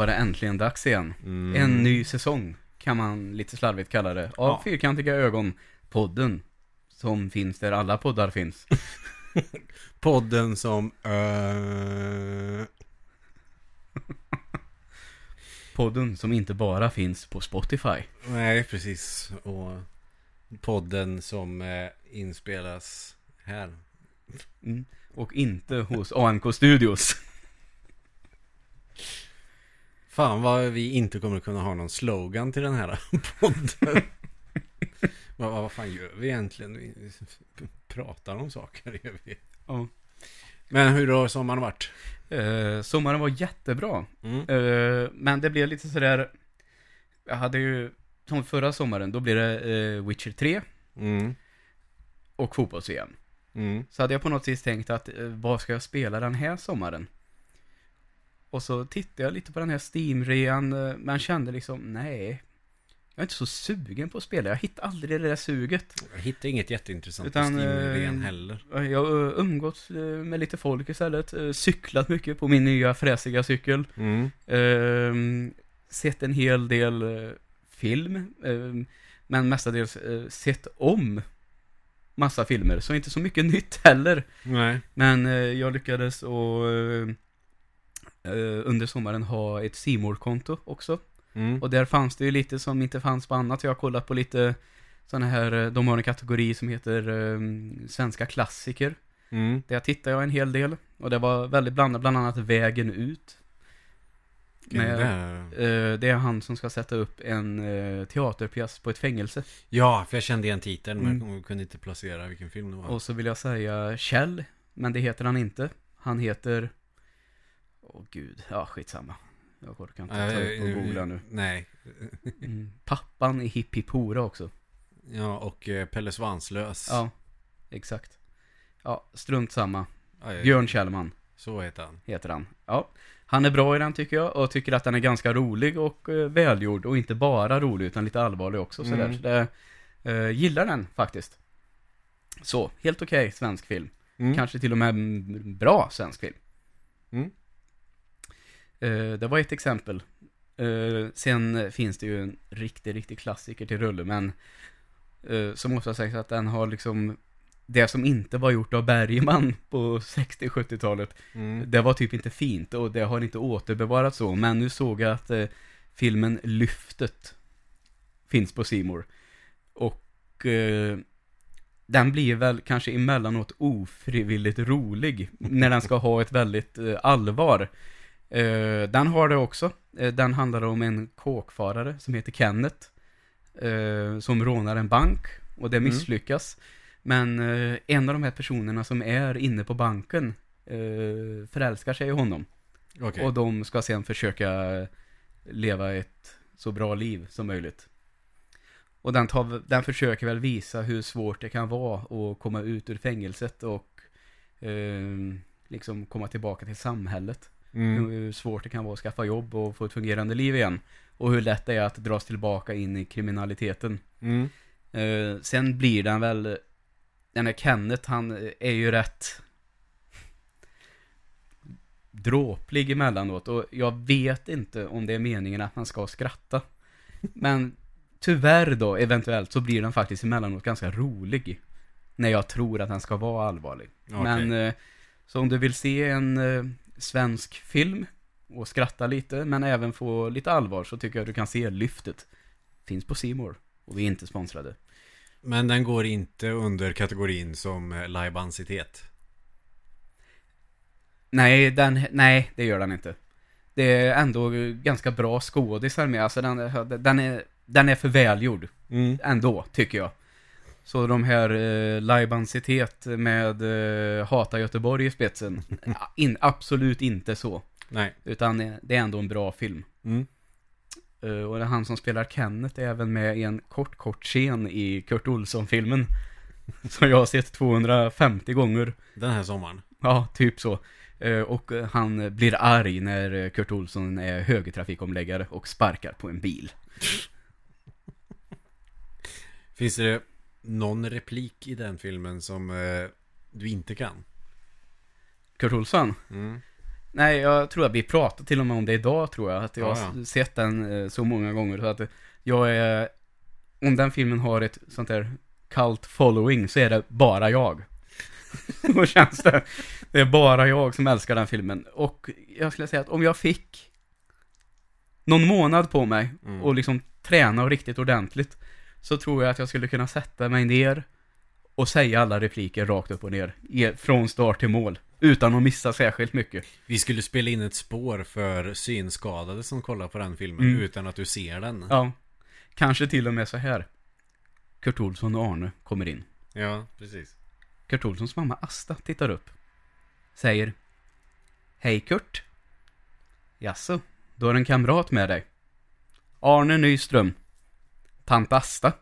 Var det äntligen dags igen. Mm. En ny säsong kan man lite slarvigt kalla det. Av Ja. Fyrkantiga ögon. Podden. Som finns där alla poddar finns. Podden som... eh, Podden som inte bara finns på Spotify. nej, precis. Och podden som eh, inspelas här. Mm. Och inte hos AMK Studios. Fan vad vi inte kommer kunna ha någon slogan till den här podden. vad, vad fan gör vi egentligen? Vi pratar om saker. Gör vi. Ja. Men hur har sommaren varit? Eh, sommaren var jättebra. Mm. Eh, men det blev lite sådär... Jag hade ju... Som förra sommaren, då blev det eh, Witcher 3 Mm. och fotbolls-VM. Mm. Så hade jag på något vis tänkt att, eh, vad ska jag spela den här sommaren? Och så tittade jag lite på den här Steam-rean, eh, men kände liksom, nej. Jag är inte så sugen på att spela, jag hittar aldrig det där suget. Jag hittade inget jätteintressant Utan, på eh, Steam-ren heller. Jag har eh, umgåtts med lite folk istället, cyklat mycket på min nya fräsiga cykel. Mm. Ehm, sett en hel del film, ehm, men mestadels sett om massa filmer, så inte så mycket nytt heller. Nej. Men jag lyckades och eh, under sommaren ha ett C konto också. Mm. Och där fanns det ju lite som inte fanns på annat. Jag har kollat på lite sådana här, eh, de har en kategori som heter eh, svenska klassiker. Mm. Där tittade jag en hel del. Och det var väldigt blandat, bland annat Vägen ut. Med, det? eh, det är han som ska sätta upp en eh, teaterpjäs på ett fängelse. Ja, för jag kände igen titeln men Mm. jag kunde inte placera vilken film det var. Och så vill jag säga Kjell, men det heter han inte. Han heter... Åh gud, ja skitsamma. Jag orkar inte ta upp och googla nu. Nej. Mm. Pappan i Hipp Hipp Hora också. Ja, och eh, Pelle Svanslös. Ja, exakt. Ja, strunt samma. Aj, Björn Kjellman Så heter han. heter han. Ja, han är bra i den tycker jag och tycker att den är ganska rolig och eh, välgjord och inte bara rolig utan lite allvarlig också sådär. Mm. Så det, eh, gillar den faktiskt. Så, helt okej svensk film. Mm. Kanske till och med bra svensk film. Mm. Eh, det var ett exempel. Eh, sen finns det ju en riktig, riktig klassiker till rulle, men eh, så måste jag säga att den har liksom det som inte var gjort av Bergman på 60-70-talet, Mm. det var typ inte fint och det har inte återbevarats så, men nu såg jag att eh, filmen Lyftet finns på Simor Och eh, den blir väl kanske emellanåt ofrivilligt rolig när den ska ha ett väldigt eh, allvar. Eh, den har det också. Eh, den handlar om en kåkfarare som heter Kenneth. Eh, som rånar en bank och det Mm. misslyckas. Men eh, en av de här personerna som är inne på banken förälskar sig i honom. Okej. Och de ska sen försöka leva ett så bra liv som möjligt. Och den, tar, den försöker väl visa hur svårt det kan vara att komma ut ur fängelset och liksom komma tillbaka till samhället. Mm. Hur svårt det kan vara att skaffa jobb och få ett fungerande liv igen. Och hur lätt det är att dras tillbaka in i kriminaliteten. Mm. Eh, sen blir den väl, den här Kenneth, han är ju rätt dråplig emellanåt och jag vet inte om det är meningen att han ska skratta. Men tyvärr då, eventuellt, så blir den faktiskt emellanåt ganska rolig. När jag tror att den ska vara allvarlig. Okej. Men, eh, så om du vill se en eh, svensk film och skratta lite, men även få lite allvar, så tycker jag du kan se Lyftet. Finns på Simor och vi är inte sponsrade. Men den går inte under kategorin som eh, lajbansitet. Nej, den, nej, det gör den inte. Det är ändå ganska bra skådisar med, alltså den, är- den är, den är för välgjord. Mm. Ändå, tycker jag. Så de här eh, lajbansitet med eh, Hata Göteborg i spetsen, in, absolut inte så. Nej. Utan det är ändå en bra film. Mm. Eh, och det är han som spelar Kenneth är även med i en kort, kort scen i Kurt Olsson-filmen. Som jag har sett 250 gånger. Den här sommaren. Ja, typ så. Eh, Och han blir arg när Kurt Olsson är högertrafikomläggare och sparkar på en bil. Finns det någon replik i den filmen som eh, du inte kan? Kurt Olsson? Mm. Nej, jag tror att vi pratade till och med om det idag tror jag. Att jag Ja, har ja. sett den eh, så många gånger. Så att jag är... Om den filmen har ett sånt där cult following så är det bara jag. Då känns det. Det är bara jag som älskar den filmen. Och jag skulle säga att om jag fick någon månad på mig Mm. och liksom träna riktigt ordentligt så tror jag att jag skulle kunna sätta mig ner och säga alla repliker rakt upp och ner. Från start till mål. Utan att missa särskilt mycket. Vi skulle spela in ett spår för synskadade som kollar på den filmen Mm. utan att du ser den. Ja. Kanske till och med så här. Kurt Olsson och Arne kommer in. Ja, precis. Kurt Olssons mamma Asta tittar upp. Säger Hej Kurt. Jaså, du har en kamrat med dig. Arne Nyström. Tant Asta.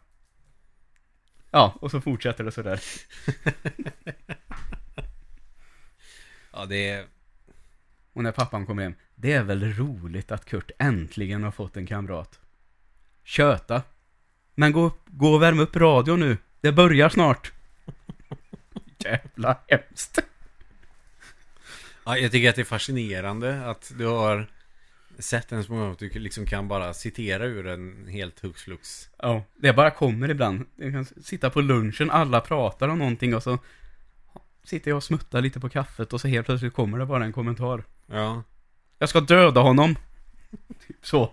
Ja, och så fortsätter det sådär. Ja, det är... Och när pappan kommer hem. Det är väl roligt att Kurt äntligen har fått en kamrat. Köta. Men gå, upp, gå och värm upp radion nu. Det börjar snart. Jävla hemskt. Ja, jag tycker att det är fascinerande att du har sett en så många att du liksom kan bara citera ur en helt hux flux. Ja, det bara kommer ibland. Jag kan sitta på lunchen, alla pratar om någonting och så sitter jag och smuttar lite på kaffet och så helt plötsligt kommer det bara en kommentar. Ja. Jag ska döda honom. Typ så.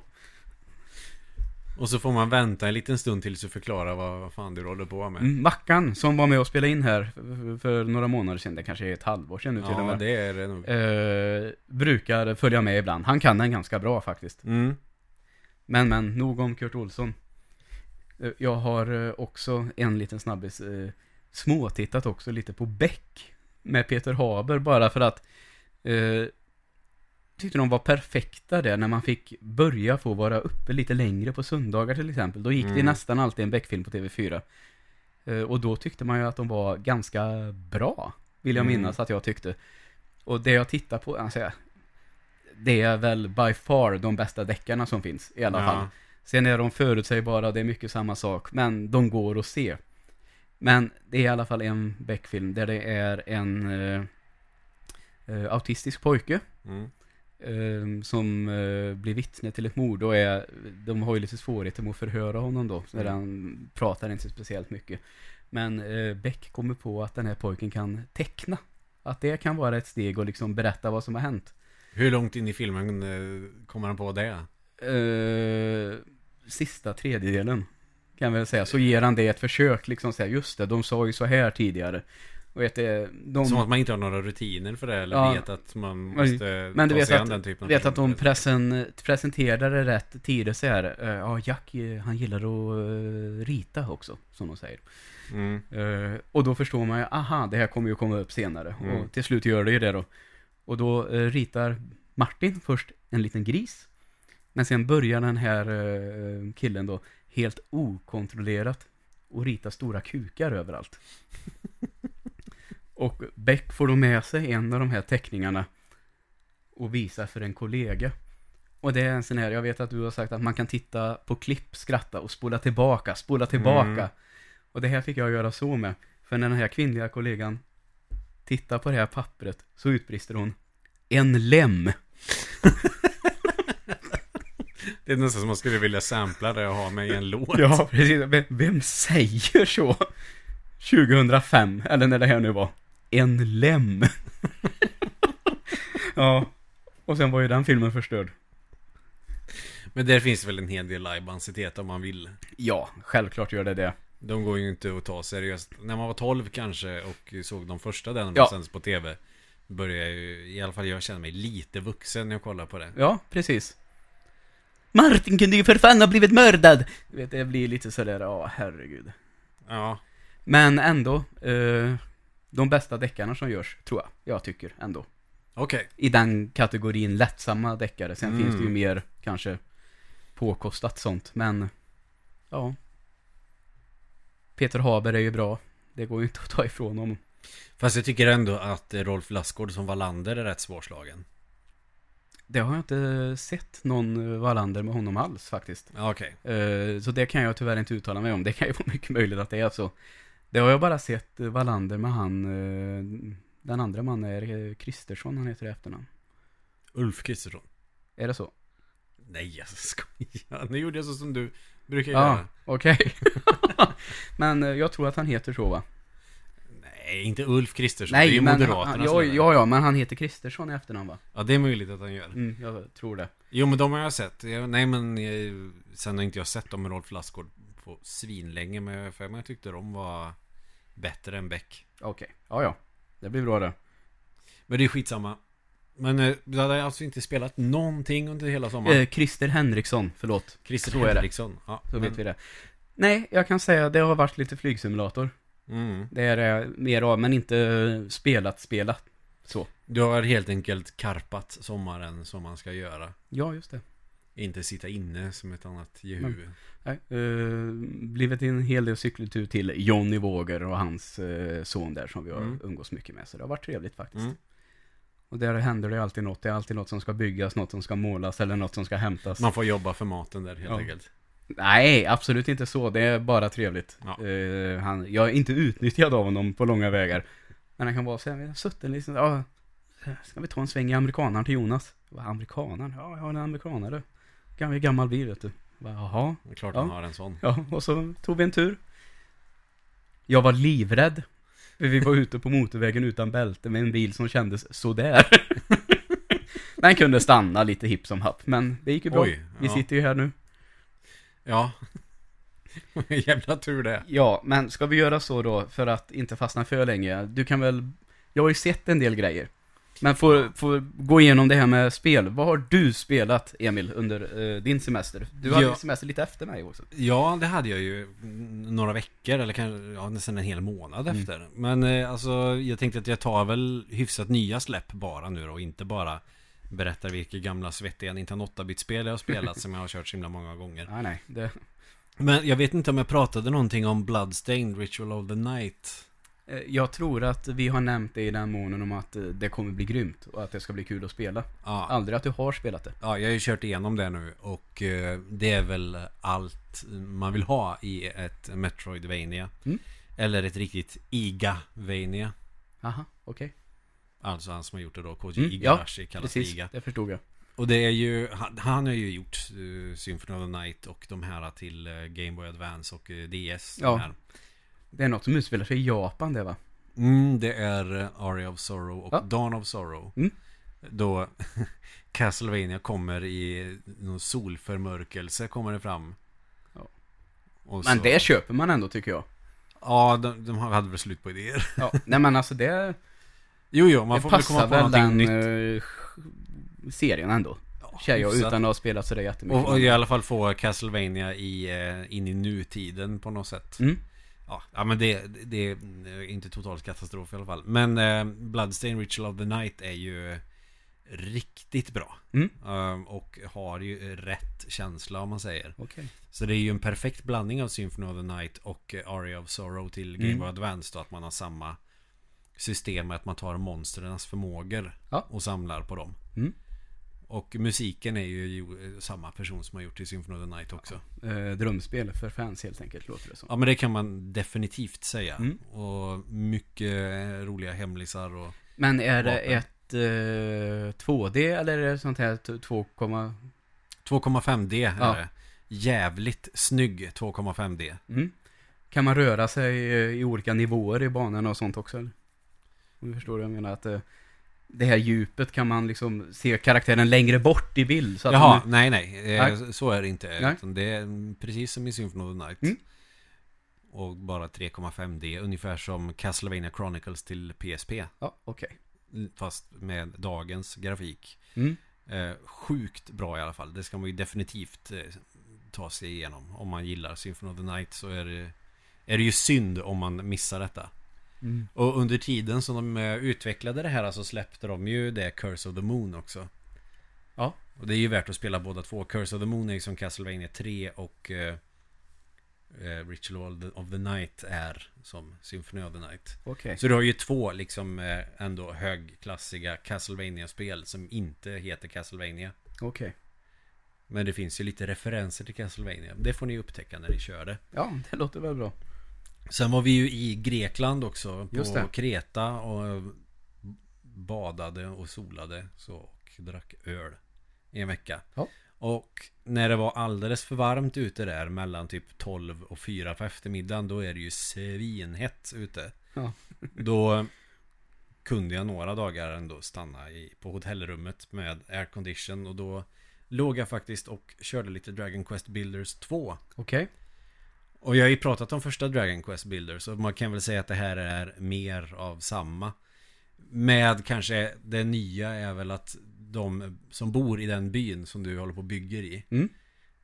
Och så får man vänta en liten stund tills du förklarar vad, vad fan du håller på med. Mm, Mackan som var med och spelade in här för, för några månader sedan, det kanske är ett halvår sedan nu till och Ja, med. det är det nog. Eh, brukar följa med ibland. Han kan den ganska bra faktiskt. Mm. Men men, nog om Kurt Olsson. Eh, jag har eh, också en liten snabbis eh, småtittat också lite på Beck med Peter Haber bara för att eh, tyckte de var perfekta där när man fick börja få vara uppe lite längre på söndagar till exempel. Då gick det Mm. nästan alltid en Beck-film på TV4. Eh, och då tyckte man ju att de var ganska bra, vill jag Mm. minnas att jag tyckte. Och det jag tittar på, alltså, det är väl by far de bästa deckarna som finns i alla Ja. fall. Sen är de förutsägbara, det är mycket samma sak, men de går att se. Men det är i alla fall en Beck-film där det är en eh, eh, autistisk pojke Mm. Eh, som eh, blir vittne till ett mord och är, de har ju lite svårigheter med att förhöra honom då, så Mm. han pratar inte speciellt mycket. Men eh, Beck kommer på att den här pojken kan teckna. Att det kan vara ett steg att liksom berätta vad som har hänt. Hur långt in i filmen eh, kommer han på det? Eh, sista tredjedelen kan jag väl säga. Så ger han det ett försök liksom säga just det, de sa ju så här tidigare. Vet det, de... Som att man inte har några rutiner för det eller Ja. vet att man måste Men du ta vet sig an att, den typen av vet att de presen, presenterade rätt tider så här. eh, ja, Jack eh, han gillar att eh, rita också, som de säger. Mm. Eh, och då förstår man ju, aha, det här kommer ju komma upp senare. Mm. Och till slut gör det ju det då. Och då eh, ritar Martin först en liten gris. Men sen börjar den här eh, killen då helt okontrollerat och rita stora kukar överallt. och Beck får då med sig en av de här teckningarna och visa för en kollega. Och det är en sån här, jag vet att du har sagt att man kan titta på klipp, skratta och spola tillbaka, spola tillbaka. Mm. Och det här fick jag göra så med. För när den här kvinnliga kollegan tittar på det här pappret så utbrister hon En lem. Det är nästan som man skulle vilja sampla det och ha med i en låt. Ja, precis. Vem, vem säger så? 2005, eller när det här nu var. En lem. ja. Och sen var ju den filmen förstörd. Men där finns väl en hel del lajbansitet om man vill. Ja, självklart gör det det. De går ju inte att ta seriöst. När man var 12 kanske och såg de första där när de Ja. sänds på tv. Börjar jag ju, i alla fall jag känner mig lite vuxen när jag kollar på det. Ja, precis. Martin kunde ju för fan ha blivit mördad! Du vet, det blir lite sådär, ja herregud. Ja. Men ändå, eh, de bästa deckarna som görs, tror jag. Jag tycker ändå. Okej. I den kategorin lättsamma deckare. Sen Mm. finns det ju mer, kanske, påkostat sånt. Men, ja. Peter Haber är ju bra. Det går ju inte att ta ifrån honom. Fast jag tycker ändå att Rolf Lassgård som Wallander är rätt svårslagen. Det har jag inte sett någon eh, Wallander med honom alls faktiskt. Ja, Okej. Eh, Så det kan jag tyvärr inte uttala mig om. Det kan ju vara mycket möjligt att det är så. Det har jag bara sett eh, Wallander med han, eh, den andra mannen är Kristersson, han heter i efternamn. Ulf Kristersson. Är det så? Nej, jag skojar. Nu gjorde jag så som du brukar Ja, göra. okej. men eh, jag tror att han heter så va? Nej, inte Ulf Kristersson. det är Nej, ju men Moderaterna han, ja, ja, ja, men han heter Kristersson i efternamn va? ja, det är möjligt att han gör. Mm, jag tror det. Jo, men de har jag sett. Jag, nej, men jag, sen har inte jag sett dem med Rolf Lassgård på svinlänge. Men jag, för jag tyckte de var bättre än Beck. Okej, ja ja. Det blir bra det. Men det är skitsamma. Men eh, du hade alltså inte spelat någonting under hela sommaren? Eh, Christer Henriksson, förlåt. Christer så är det. Henriksson. Ja, Så men- vet vi det. Nej, jag kan säga att det har varit lite flygsimulator. Mm. Det är det mer av, men inte spelat, spelat. Så. Du har helt enkelt karpat sommaren som man ska göra. Ja, just det. Inte sitta inne som ett annat jehu. Mm. Nej, eh, blivit en hel del cykeltur till Johnny Våger och hans eh, son där som vi har Mm. umgås mycket med. Så det har varit trevligt faktiskt. Mm. Och där händer det alltid något. Det är alltid något som ska byggas, något som ska målas eller något som ska hämtas. Man får jobba för maten där helt Ja. enkelt. Nej, absolut inte så. Det är bara trevligt. Ja. Eh, han, jag är inte utnyttjad av honom på långa vägar. Men han kan vara så här, vi har suttit liksom, ja, ska vi ta en sväng i amerikanaren till Jonas? Vad amerikanaren? Ja, jag har en amerikanare. Gammal, gammal bil vet du. Bara, Jaha, Det är klart Ja. han har en sån. ja, och så tog vi en tur. Jag var livrädd. För vi var ute på motorvägen utan bälte med en bil som kändes sådär. Den kunde stanna lite hipp som happ, men det gick ju bra. Oj, Vi ja. sitter ju här nu. Ja. Jävla tur det. Ja, men ska vi göra så då för att inte fastna för länge? Du kan väl, jag har ju sett en del grejer. Men får, får gå igenom det här med spel. Vad har du spelat, Emil, under eh, din semester? Du hade Ja. semester lite efter mig också. Ja, det hade jag ju några veckor eller kanske ja, nästan en hel månad Mm. efter. Men eh, alltså, jag tänkte att jag tar väl hyfsat nya släpp bara nu då. Och inte bara berättar vilka gamla svettiga Nintendo 8-bit-spel jag har spelat som jag har kört så himla många gånger. Nej, nej. Det, Men jag vet inte om jag pratade någonting om Bloodstained Ritual of the Night. Eh, jag tror att vi har nämnt det i den månen om att eh, det kommer bli grymt och att det ska bli kul att spela. Ja, Aldrig att du har spelat det. ja, jag har ju kört igenom det nu och eh, det är väl allt man vill ha i ett Metroidvania. Mm. Eller ett riktigt Iga-vania. Aha, okej. Alltså han som har gjort det då, Koji Mm, ja, Igarashi kallas Precis, Iga. det förstod jag. Och det är ju, han, han har ju gjort uh, Symphony of the Night och de här till uh, Game Boy Advance och uh, DS. Ja. Här. Det är något som utspelar sig i Japan det va? Mm, det är uh, Aria of Sorrow och Ja. Dawn of Sorrow. Mm. Då Castlevania kommer i någon solförmörkelse kommer det fram. Ja. Men så- det köper man ändå tycker jag. Ja, de, de hade väl slut på idéer. Ja, nej men alltså det... Jo, jo, man det får väl komma på någonting den nytt. eh, serien ändå. Jag hyfsat. utan att ha spelat sådär jättemycket. Och, och i alla fall få Castlevania i, eh, in i nutiden på något sätt. Mm. Ja, ja men det, det är inte totalt katastrof i alla fall. Men eh, Bloodstained Ritual of the Night är ju riktigt bra. Mm. Eh, och har ju rätt känsla om man säger. Okej. Så det är ju en perfekt blandning av Symphony of the Night och Aria of Sorrow till Game Mm. Boy Advance då. Att man har samma system med att man tar monstrens förmågor Ja. och samlar på dem. Mm. Och musiken är ju ju samma person som har gjort till Symphony of the Night också. Eh, drömspel för fans helt enkelt, låter det som. Ja men det kan man definitivt säga. Mm. Och mycket roliga hemlisar och... Men är det Vapen. ett eh, 2D eller är det sånt här t- 2, 2,5D är Ja. det. Jävligt snygg 2,5D. mm. Kan man röra sig eh, i olika nivåer i banorna och sånt också? Eller? Om du förstår vad jag menar. Att eh, det här djupet kan man liksom se karaktären längre bort i bild. Så att Jaha, de- nej nej. Eh, Nej. Så är det inte. Det är precis som i Symphony of the Night. Mm. Och bara 3,5D. Ungefär som Castlevania Chronicles till PSP. Ja, okej. Fast med dagens grafik. Mm. Eh, sjukt bra i alla fall. Det ska man ju definitivt eh, ta sig igenom. Om man gillar Symphony of the Night så är det, är det ju synd om man missar detta. Mm. Och under tiden som de eh, utvecklade det här så släppte de ju det Curse of the Moon också. Ja. Och det är ju värt att spela båda två. Curse of the Moon är ju som Castlevania 3 och eh, eh, Ritual of the, Night är som Symphony of the Night. Okej. Så du har ju två liksom eh, ändå högklassiga Castlevania-spel som inte heter Castlevania. Okej. Men det finns ju lite referenser till Castlevania. Det får ni upptäcka när ni kör det. Ja, det låter väl bra. Sen var vi ju i Grekland också. På. Kreta och badade och solade. Så, och drack öl i en vecka. Ja. Och när det var alldeles för varmt ute där mellan typ 12 och 4 på eftermiddagen då är det ju svinhett ute. Ja. Då kunde jag några dagar ändå stanna i, på hotellrummet med aircondition och då låg jag faktiskt och körde lite Dragon Quest Builders 2. Okej. Och jag har ju pratat om första Dragon Quest Builders och man kan väl säga att det här är mer av samma. Med kanske det nya är väl att de som bor i den byn som du håller på och bygger i. Mm.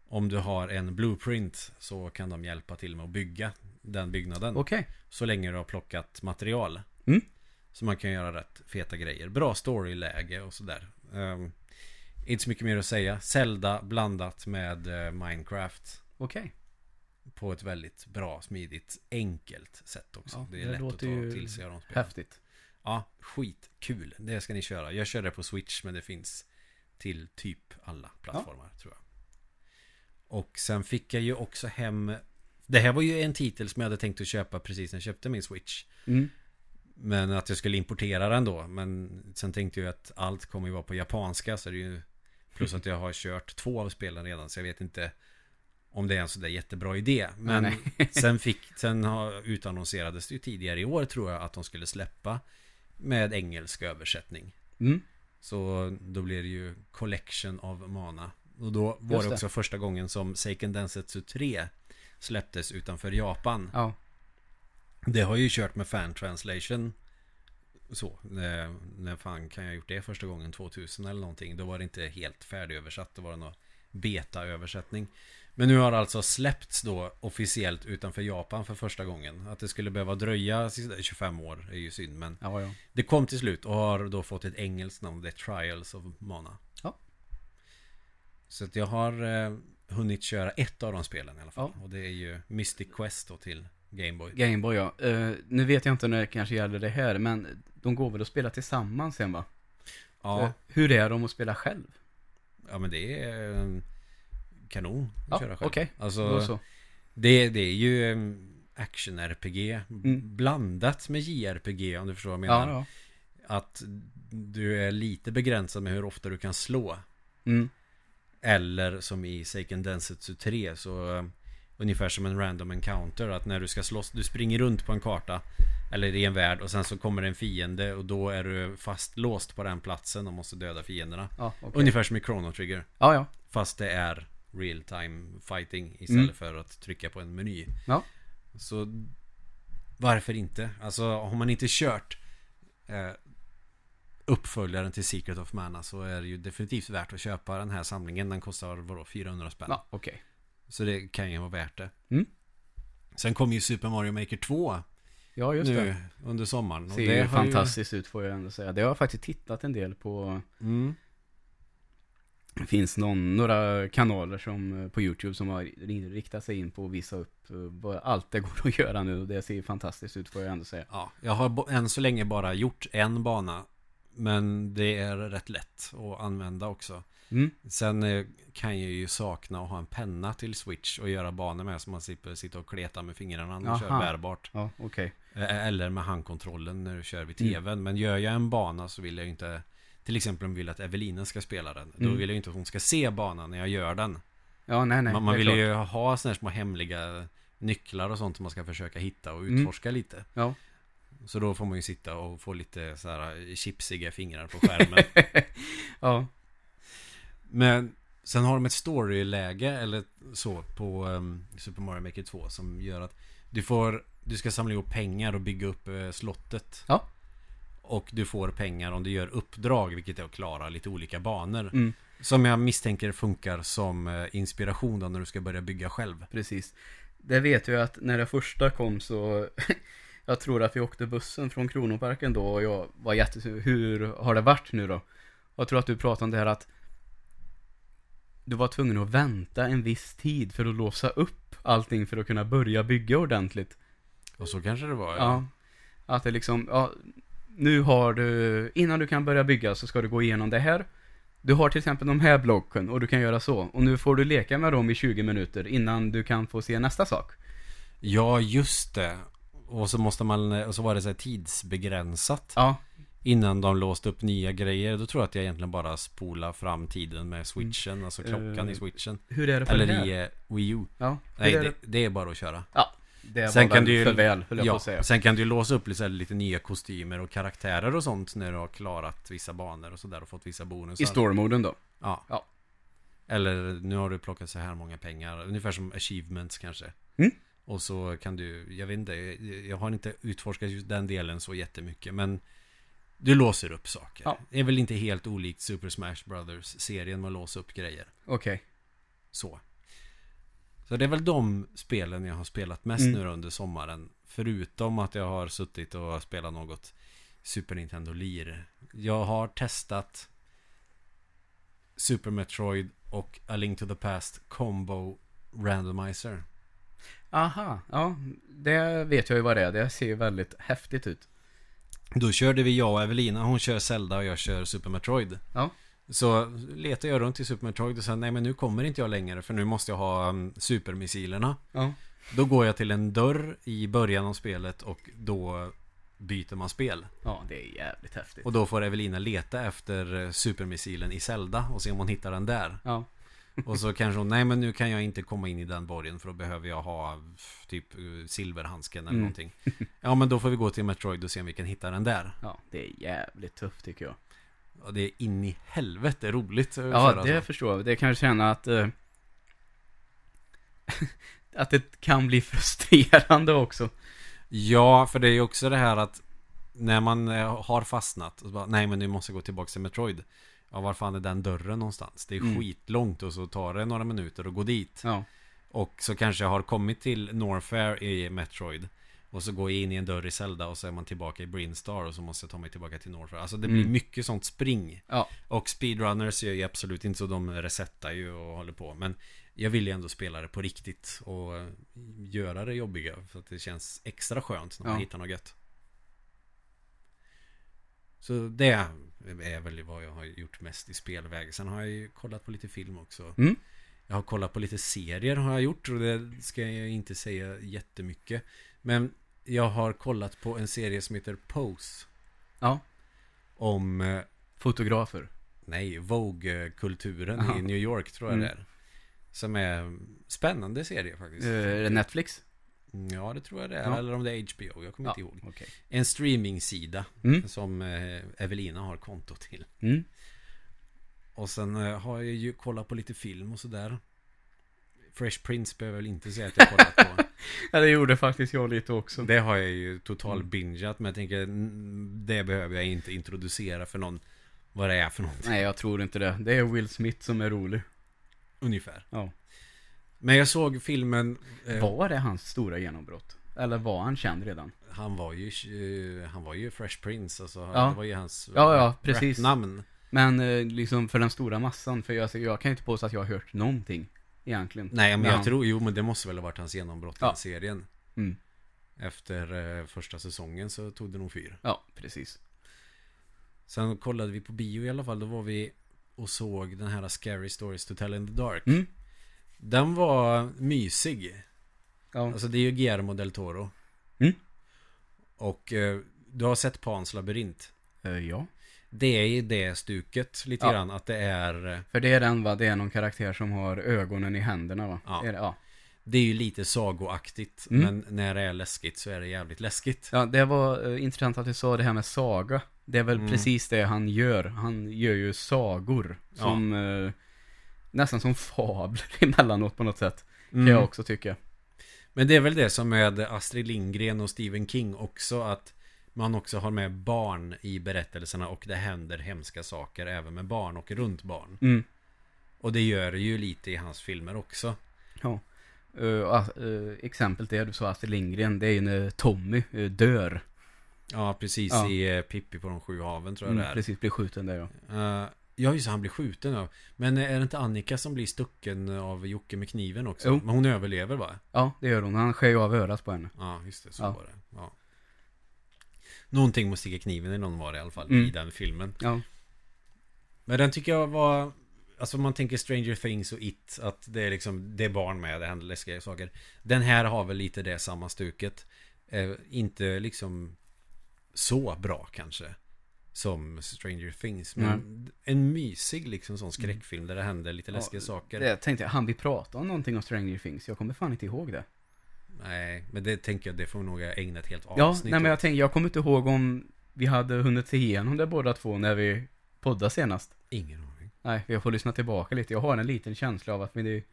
Om du har en blueprint så kan de hjälpa till med att bygga den byggnaden. Okej. Så länge du har plockat material. Mm. Så man kan göra rätt feta grejer. Bra storyläge och sådär. Um, inte så mycket mer att säga. Zelda blandat med eh, Minecraft. Okej. På ett väldigt bra, smidigt, enkelt sätt också. Ja, det är det lätt att ta ju till sig av de spelen. Häftigt. Ja, skitkul. Det ska ni köra. Jag kör det på Switch men det finns till typ alla plattformar tror jag. Och sen fick jag ju också hem Det här var ju en titel som jag hade tänkt att köpa precis när jag köpte min Switch. Mm. Men att jag skulle importera den då. Men sen tänkte jag att allt kommer ju vara på japanska. Så det är ju Plus att jag har kört två av spelen redan. Så jag vet inte om det är en sådär jättebra idé. Men Nej, sen fick Sen har, utannonserades det ju tidigare i år tror jag att de skulle släppa Med engelsk översättning. Mm. Så då blir det ju Collection of Mana. Och då var Just det det. också första gången som Seiken Densetsu 3 släpptes utanför Japan. Ja. Det har ju kört med fan translation. Så, när, när fan kan jag ha gjort det första gången? 2000 eller någonting. Då var det inte helt färdigöversatt. Det var någon beta-översättning. Men nu har det alltså släppts då officiellt utanför Japan för första gången. Att det skulle behöva dröja sista 25 år är ju synd. Men Ja, ja. det kom till slut och har då fått ett engelskt namn. The Trials of Mana. Ja. Så att jag har eh, hunnit köra ett av de spelen i alla fall. Och det är ju Mystic Quest då till Gameboy. Gameboy ja. Eh, nu vet jag inte när det kanske gäller det här, men de går väl att spela tillsammans sen va? Ja, Eh, hur är de att spela själv? ja men det är eh, kanon att Ja, köra själv. okej. Alltså, Då så. det, det är ju eh, action-RPG Mm. blandat med JRPG om du förstår vad jag menar. Ja, ja. Att du är lite begränsad med hur ofta du kan slå. Mm. Eller som i Seiken Densetsu 3 så eh, Ungefär som en random encounter att när du ska slåss Du springer runt på en karta Eller i en värld och sen så kommer en fiende Och då är du fastlåst på den platsen och måste döda fienderna Ja, okej. Ungefär som i Chrono Trigger Ja, ja. Fast det är real time fighting istället Mm. för att trycka på en meny Ja. Så Varför inte? Alltså har man inte kört eh, Uppföljaren till Secret of Mana så är det ju definitivt värt att köpa den här samlingen Den kostar vadå 400 spänn Ja, okej. Så det kan ju vara värt det Mm. Sen kom ju Super Mario Maker 2 Ja, just nu det. under sommaren och Ser det ju fantastiskt ut får jag ändå säga. Det har jag faktiskt tittat en del på. mm, Det finns någon, några kanaler som, eh, på YouTube som har riktat sig in på att visa upp eh, allt det går att göra nu. Och det ser fantastiskt ut får jag ändå säga. Ja, jag har än så länge bara gjort en bana Men det är rätt lätt att använda också Mm. Sen eh, kan jag ju sakna att ha en penna till Switch och göra banor med så man slipper sitta och kleta med fingrarna när man kör bärbart. Ja. Eh, Eller med handkontrollen när du kör vid Mm. tvn. Men gör jag en bana så vill jag ju inte Till exempel om jag vill att Evelina ska spela den. Då Mm. vill jag ju inte att hon ska se banan när jag gör den. Ja, nej, nej. man man vill klart. ju ha sådana här små hemliga nycklar och sånt som man ska försöka hitta och Mm. utforska lite. Ja. Så då får man ju sitta och få lite så här chipsiga fingrar på skärmen. ja. Men sen har de ett storyläge eller så på um, Super Mario Maker 2 som gör att du får Du ska samla ihop pengar och bygga upp eh, slottet. Ja. Och du får pengar om du gör uppdrag, vilket är att klara lite olika banor. Mm, Som jag misstänker funkar som eh, inspiration då när du ska börja bygga själv. precis. Det vet jag att när det första kom så Jag tror att vi åkte bussen från Kronoparken då och jag var jättesur. Hur har det varit nu då? Jag tror att du pratade om det här att Du var tvungen att vänta en viss tid för att låsa upp allting för att kunna börja bygga ordentligt. Och så kanske det var. Ja. Att det liksom, ja, nu har du, innan du kan börja bygga så ska du gå igenom det här. Du har till exempel de här blocken och du kan göra så. Och nu får du leka med dem i 20 minuter innan du kan få se nästa sak. Ja, just det. Och så måste man, och så var det så tidsbegränsat. Ja, Innan de låste upp nya grejer. Då tror jag att jag egentligen bara spolar fram tiden med switchen. Alltså klockan i Eh, switchen. Hur är det på Eller det här? i eh, Wii U. Ja, Nej, det, det? det är bara att köra. Ja, det Sen kan du ju- för väl, höll jag på Ja, att säga. sen kan du ju låsa upp lite, lite nya kostymer och karaktärer och sånt när du har klarat vissa banor och sådär och fått vissa bonusar. I story-moden då? Ja. Ja. Eller nu har du plockat så här många pengar. Ungefär som achievements kanske. Mm. Och så kan du, jag vet inte, jag har inte utforskat just den delen så jättemycket. Men du låser upp saker. Ja. Det är väl inte helt olikt Super Smash Brothers-serien med att låsa upp grejer. Okej. Så. Så det är väl de spelen jag har spelat mest Mm. nu under sommaren. Förutom att jag har suttit och spelat något Super Nintendo Lir. Jag har testat Super Metroid och A Link to the Past Combo Randomizer. Aha, ja. Det vet jag ju vad det är. Det ser ju väldigt häftigt ut. Då körde vi jag och Evelina. Hon kör Zelda och jag kör Super Metroid. Ja. Så letade jag runt i Super Metroid och sa nej men nu kommer inte jag längre för nu måste jag ha um, supermissilerna. Ja. Då går jag till en dörr i början av spelet och då byter man spel. Ja, det är jävligt häftigt. Och då får Evelina leta efter eh, supermissilen i Zelda och se om hon hittar den där. Ja. Och så kanske hon, nej men nu kan jag inte komma in i den borgen för då behöver jag ha typ eh, silverhandsken eller Mm. någonting. Ja men då får vi gå till Metroid och se om vi kan hitta den där. Ja, det är jävligt tufft tycker jag. Och det är in i helvete roligt Ja, det så. förstår jag. Det kan jag känna att... eh, att det kan bli frustrerande också. Ja, för det är ju också det här att när man eh, har fastnat och bara, nej men nu måste jag gå tillbaka till Metroid. Ja, var fan är den dörren någonstans? Det är Mm. skitlångt och så tar det några minuter att gå dit. Ja. Och så kanske jag har kommit till Norfair i Metroid. Och så går jag in i en dörr i Zelda och så är man tillbaka i Brinstar och så måste jag ta mig tillbaka till Norfair. Alltså det blir Mm. mycket sånt spring. Ja. Och speedrunners gör ju absolut inte så, de resetar ju och håller på. Men jag vill ju ändå spela det på riktigt och eh, göra det jobbiga. Så att det känns extra skönt när man Ja. hittar något gött. Så det är väl vad jag har gjort mest i spelväg. Sen har jag ju kollat på lite film också. Mm. Jag har kollat på lite serier har jag gjort och det ska jag inte säga jättemycket. Men jag har kollat på en serie som heter Pose. Ja. Om, eh, Fotografer. nej, Vogue-kulturen Aha. i New York tror jag Mm. det är. Som är spännande serie faktiskt. Eh, Är det Netflix? Ja, det tror jag det är. Ja. Eller om det är HBO, jag kommer Ja, inte ihåg. okej. En streamingsida Mm. som eh, Evelina har konto till. Mm. Och sen har jag ju kollat på lite film och sådär. Fresh Prince behöver väl inte säga att jag kollat på. Ja, det gjorde faktiskt jag lite också. Det har jag ju total Mm. bingeat men jag tänker Det behöver jag inte introducera för någon Vad det är för något Nej, jag tror inte det. Det är Will Smith som är rolig. Ungefär Ja. Men jag såg filmen eh, Var det hans stora genombrott? Eller var han känd redan? Han var ju eh, Han var ju Fresh Prince alltså, Ja. Det var ju hans Ja, ja, precis. namn Men eh, liksom för den stora massan, för jag, jag kan ju inte påstå att jag har hört någonting. Egentligen. Nej men Men jag tror Jo men det måste väl ha varit hans genombrott i Ja. den serien Mm. Efter eh, första säsongen så tog det nog fyr Ja, precis. Sen kollade vi på bio i alla fall Då var vi och såg den här Scary Stories to Tell in the Dark Mm. Den var mysig Ja. Alltså det är ju Guillermo del Toro. Mm. Och eh, du har sett Pans labyrint. Eh, ja. Det är i det stuket lite Ja. grann. Att det är... eh, För det är den va? Det är någon karaktär som har ögonen i händerna va? Ja. Är det, ja. Det är ju lite sagoaktigt. Mm. Men när det är läskigt så är det jävligt läskigt. Ja, det var eh, intressant att du sa det här med saga. Det är väl Mm. precis det han gör. Han gör ju sagor. Ja. Som eh, nästan som fabler emellanåt på något sätt. Mm. Kan jag också tycka. Men det är väl det som med Astrid Lindgren och Stephen King också. Att man också har med barn i berättelserna. Och det händer hemska saker även med barn och runt barn. Mm. Och det gör det ju lite i hans filmer också. Ja. Uh, uh, exempel det du sa Astrid Lindgren, det är ju när Tommy uh, dör. Ja, precis Ja. i Pippi på de sju haven tror jag Mm, det är. precis, blir skjuten där ja. Uh, ja, just han blir skjuten ja. Men är det inte Annika som blir stucken av Jocke med kniven också? Jo. Men hon överlever va? Ja, det gör hon. Han skär ju av örat på henne. Ja, just det, så Ja. var det. Någonting med att sticka kniven i någon var det i alla fall Mm. i den filmen. Ja. Men den tycker jag var... Alltså om man tänker Stranger Things och It, att det är liksom, det är barn med, det händer läskiga saker. Den här har väl lite det samma stuket. Eh, inte liksom så bra kanske. som Stranger Things. Men en mysig liksom sån skräckfilm där det händer lite läskiga Ja, saker. Det tänkte jag, han vi prata om någonting om Stranger Things? Jag kommer fan inte ihåg det. Nej, men det tänker jag, det får vi nog ägna ett helt Ja, avsnitt nej men jag åt. tänkte, jag kommer inte ihåg om vi hade hunnit se igenom det båda två när vi poddade senast. Ingen aning. Nej, jag får lyssna tillbaka lite. Jag har en liten känsla av att vi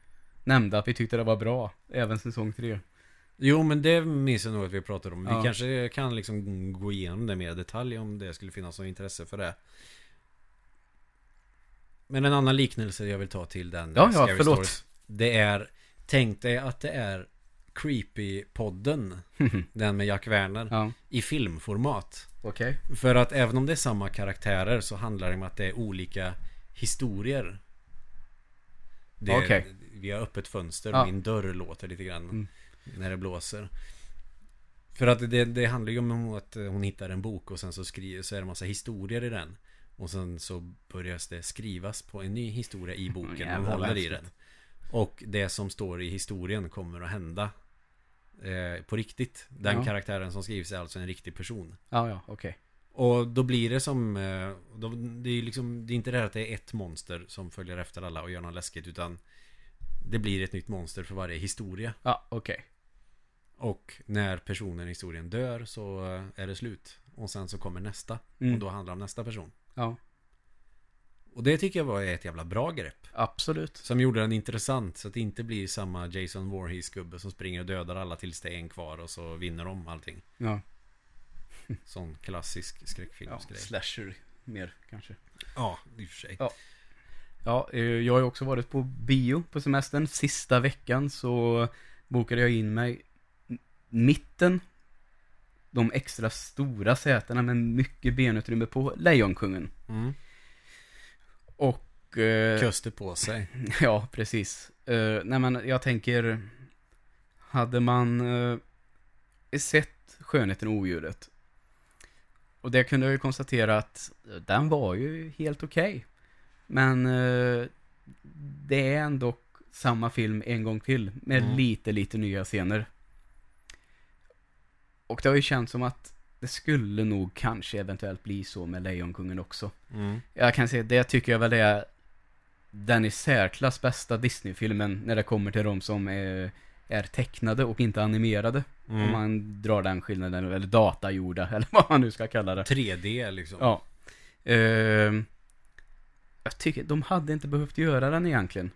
nämnde att vi tyckte det var bra, även säsong tre. Jo, men det minns jag nog att vi pratade om. Ja. Vi kanske kan liksom gå igenom det mer i detalj om det skulle finnas något intresse för det. Men en annan liknelse jag vill ta till den Ja, ja, förlåt. Stories, Det är Tänk dig att det är Creepy-podden Den med Jack Werner ja, I filmformat. Okej. För att även om det är samma karaktärer Så handlar det om att det är olika historier. Det är, Okej. Vi har öppet fönster Ja. Min dörr låter lite grann Mm. När det blåser. För att det, det handlar ju om att hon hittar en bok Och sen så, skriver, så är det en massa historier i den. Och sen så börjar det skrivas på en ny historia i boken. Hon håller i den. Och det som står i historien kommer att hända eh, På riktigt Den Ja. karaktären som skrivs är alltså en riktig person Ja, ja, okej. och då blir det som eh, då, Det är liksom Det är inte det här att det är ett monster Som följer efter alla och gör något läskigt Utan Det blir ett nytt monster för varje historia Ja, okej. Och när personen i historien dör Så eh, är det slut Och sen så kommer nästa Mm. Och då handlar det om nästa person Ja, Och det tycker jag var ett jävla bra grepp absolut. Som gjorde den intressant Så att det inte blir samma Jason Voorhees gubbe Som springer och dödar alla tills det är en kvar Och så vinner de allting Ja, Sån klassisk ja skräckfilmsgrej slasher mer kanske. Ja, i och för sig Ja. Ja, eh, jag har ju också varit på bio på semestern. Sista veckan så bokade jag in mig mitten. De extra stora sätena med mycket benutrymme på Lejonkungen. mm. Och... Eh, Köste på sig ja, precis. Eh, nej men jag tänker... Hade man eh, sett Skönheten och odjuret. Och det kunde jag ju konstatera att den var ju helt okej. Men eh, det är ändå samma film en gång till. Med Mm. lite, lite nya scener. Och det har ju känts som att det skulle nog kanske eventuellt bli så med Lejonkungen också. mm. Jag kan säga, det tycker jag väl är den i särklass bästa Disney-filmen när det kommer till de som är, är tecknade och inte animerade. Om Mm. man drar den skillnaden, eller datagjorda, eller vad man nu ska kalla det. 3D liksom Ja. Ehm, jag tycker, de hade inte behövt göra den egentligen.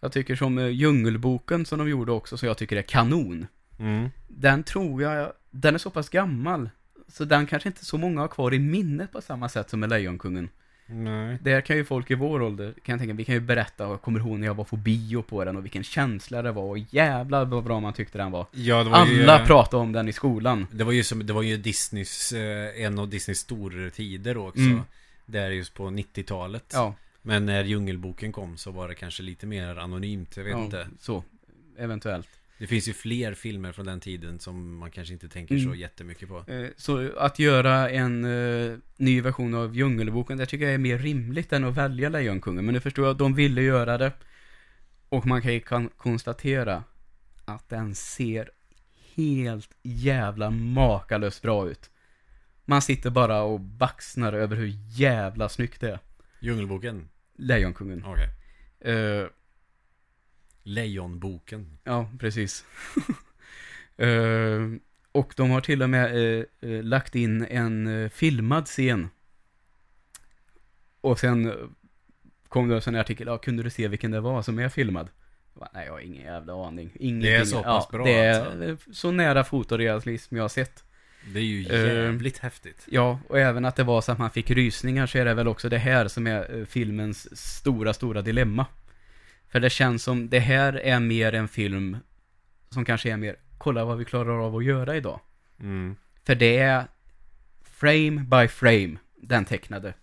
Jag tycker som eh, Djungelboken som de gjorde också, så jag tycker är kanon. mm. Den tror jag, den är så pass gammal. Så den kanske inte så många har kvar i minnet på samma sätt som med Lejonkungen. Nej Där kan ju folk i vår ålder, kan jag tänka, vi kan ju berätta, jag kommer ihåg när jag var på bio på den och vilken känsla det var och jävlar vad bra man tyckte den var. Ja, det var ju, Alla pratade om den i skolan. Det var ju som, det var ju Disneys, eh, en av Disneys stortider också Mm. Där just på 90-talet Ja, Men när Djungelboken kom så var det kanske lite mer anonymt, jag vet ja inte så. Eventuellt. Det finns ju fler filmer från den tiden som man kanske inte tänker så Mm. jättemycket på Eh, Så att göra en eh, ny version av Djungelboken, det tycker jag är mer rimligt än att välja Lejonkungen. Men nu förstår jag de ville göra det. Och man kan ju kan konstatera att den ser helt jävla makalöst bra ut. Man sitter bara och baxnar över hur jävla snyggt det är. Djungelboken? Lejonkungen. Okej Eh, Lejonboken ja, precis. Eh, och de har till och med eh, eh, lagt in en filmad scen. Och sen kom det en sån här artikel, ja, kunde du se vilken det var som är filmad? Jag bara, Nej, jag har ingen jävla aning. Ingenting. Det är så pass ja, bra Det är alltså. så nära fotorealism jag har sett. Det är ju jävligt häftigt Ja, och även att det var så att man fick rysningar så är det väl också det här som är filmens stora, stora dilemma. För det känns som det här är mer en film som kanske är mer, kolla vad vi klarar av att göra idag. mm. För det är frame by frame, den tecknade.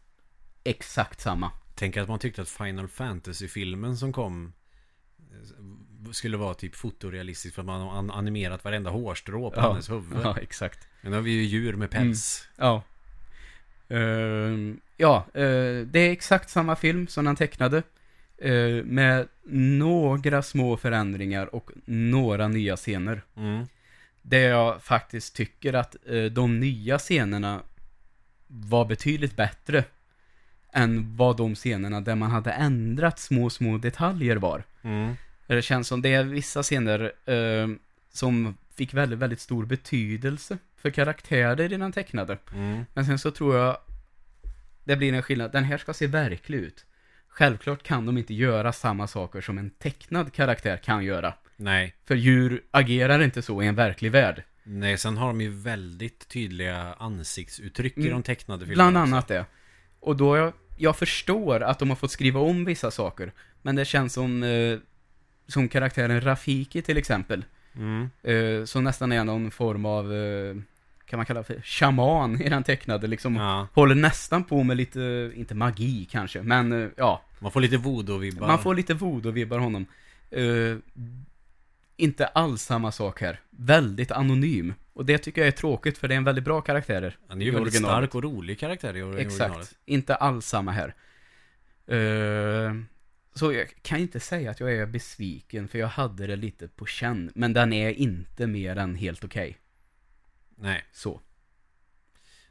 Exakt samma. Tänk att man tyckte att Final Fantasy-filmen som kom eh, skulle vara typ fotorealistisk för att man har an- animerat varenda hårstrå på Ja. hennes huvud. Ja, exakt. Men då har vi ju djur med päls. Ja. Ehm, ja, eh, det är exakt samma film som den tecknade. Eh, med några små förändringar och några nya scener. Mm. Det jag faktiskt tycker att eh, de nya scenerna var betydligt bättre än vad de scenerna där man hade ändrat små, små detaljer var. Mm. Det känns som det är vissa scener eh, som fick väldigt, väldigt stor betydelse för karaktärer i den tecknade. Mm. Men sen så tror jag det blir en skillnad. Den här ska se verklig ut. Självklart kan de inte göra samma saker som en tecknad karaktär kan göra. Nej. För djur agerar inte så i en verklig värld. Nej, sen har de ju väldigt tydliga ansiktsuttryck i Mm. de tecknade filmerna Bland också. annat det. Och då jag, jag förstår att de har fått skriva om vissa saker. Men det känns som, eh, som karaktären Rafiki till exempel. Mm. Eh, som nästan är någon form av, eh, kan man kalla för shaman i den tecknade liksom. Ja, Håller nästan på med lite, inte magi kanske, men eh, ja. man får lite voodoo-vibbar. Man får lite voodoo-vibbar honom. Eh, inte alls samma sak här. Väldigt anonym. Och det tycker jag är tråkigt för det är en väldigt bra karaktär. Han är ju väldigt originalet. stark och rolig karaktär i or- i Exakt. originalet. Inte alls samma här. Eh, så jag kan inte säga att jag är besviken för jag hade det lite på känn. Men den är inte mer än helt okej. Nej, Så.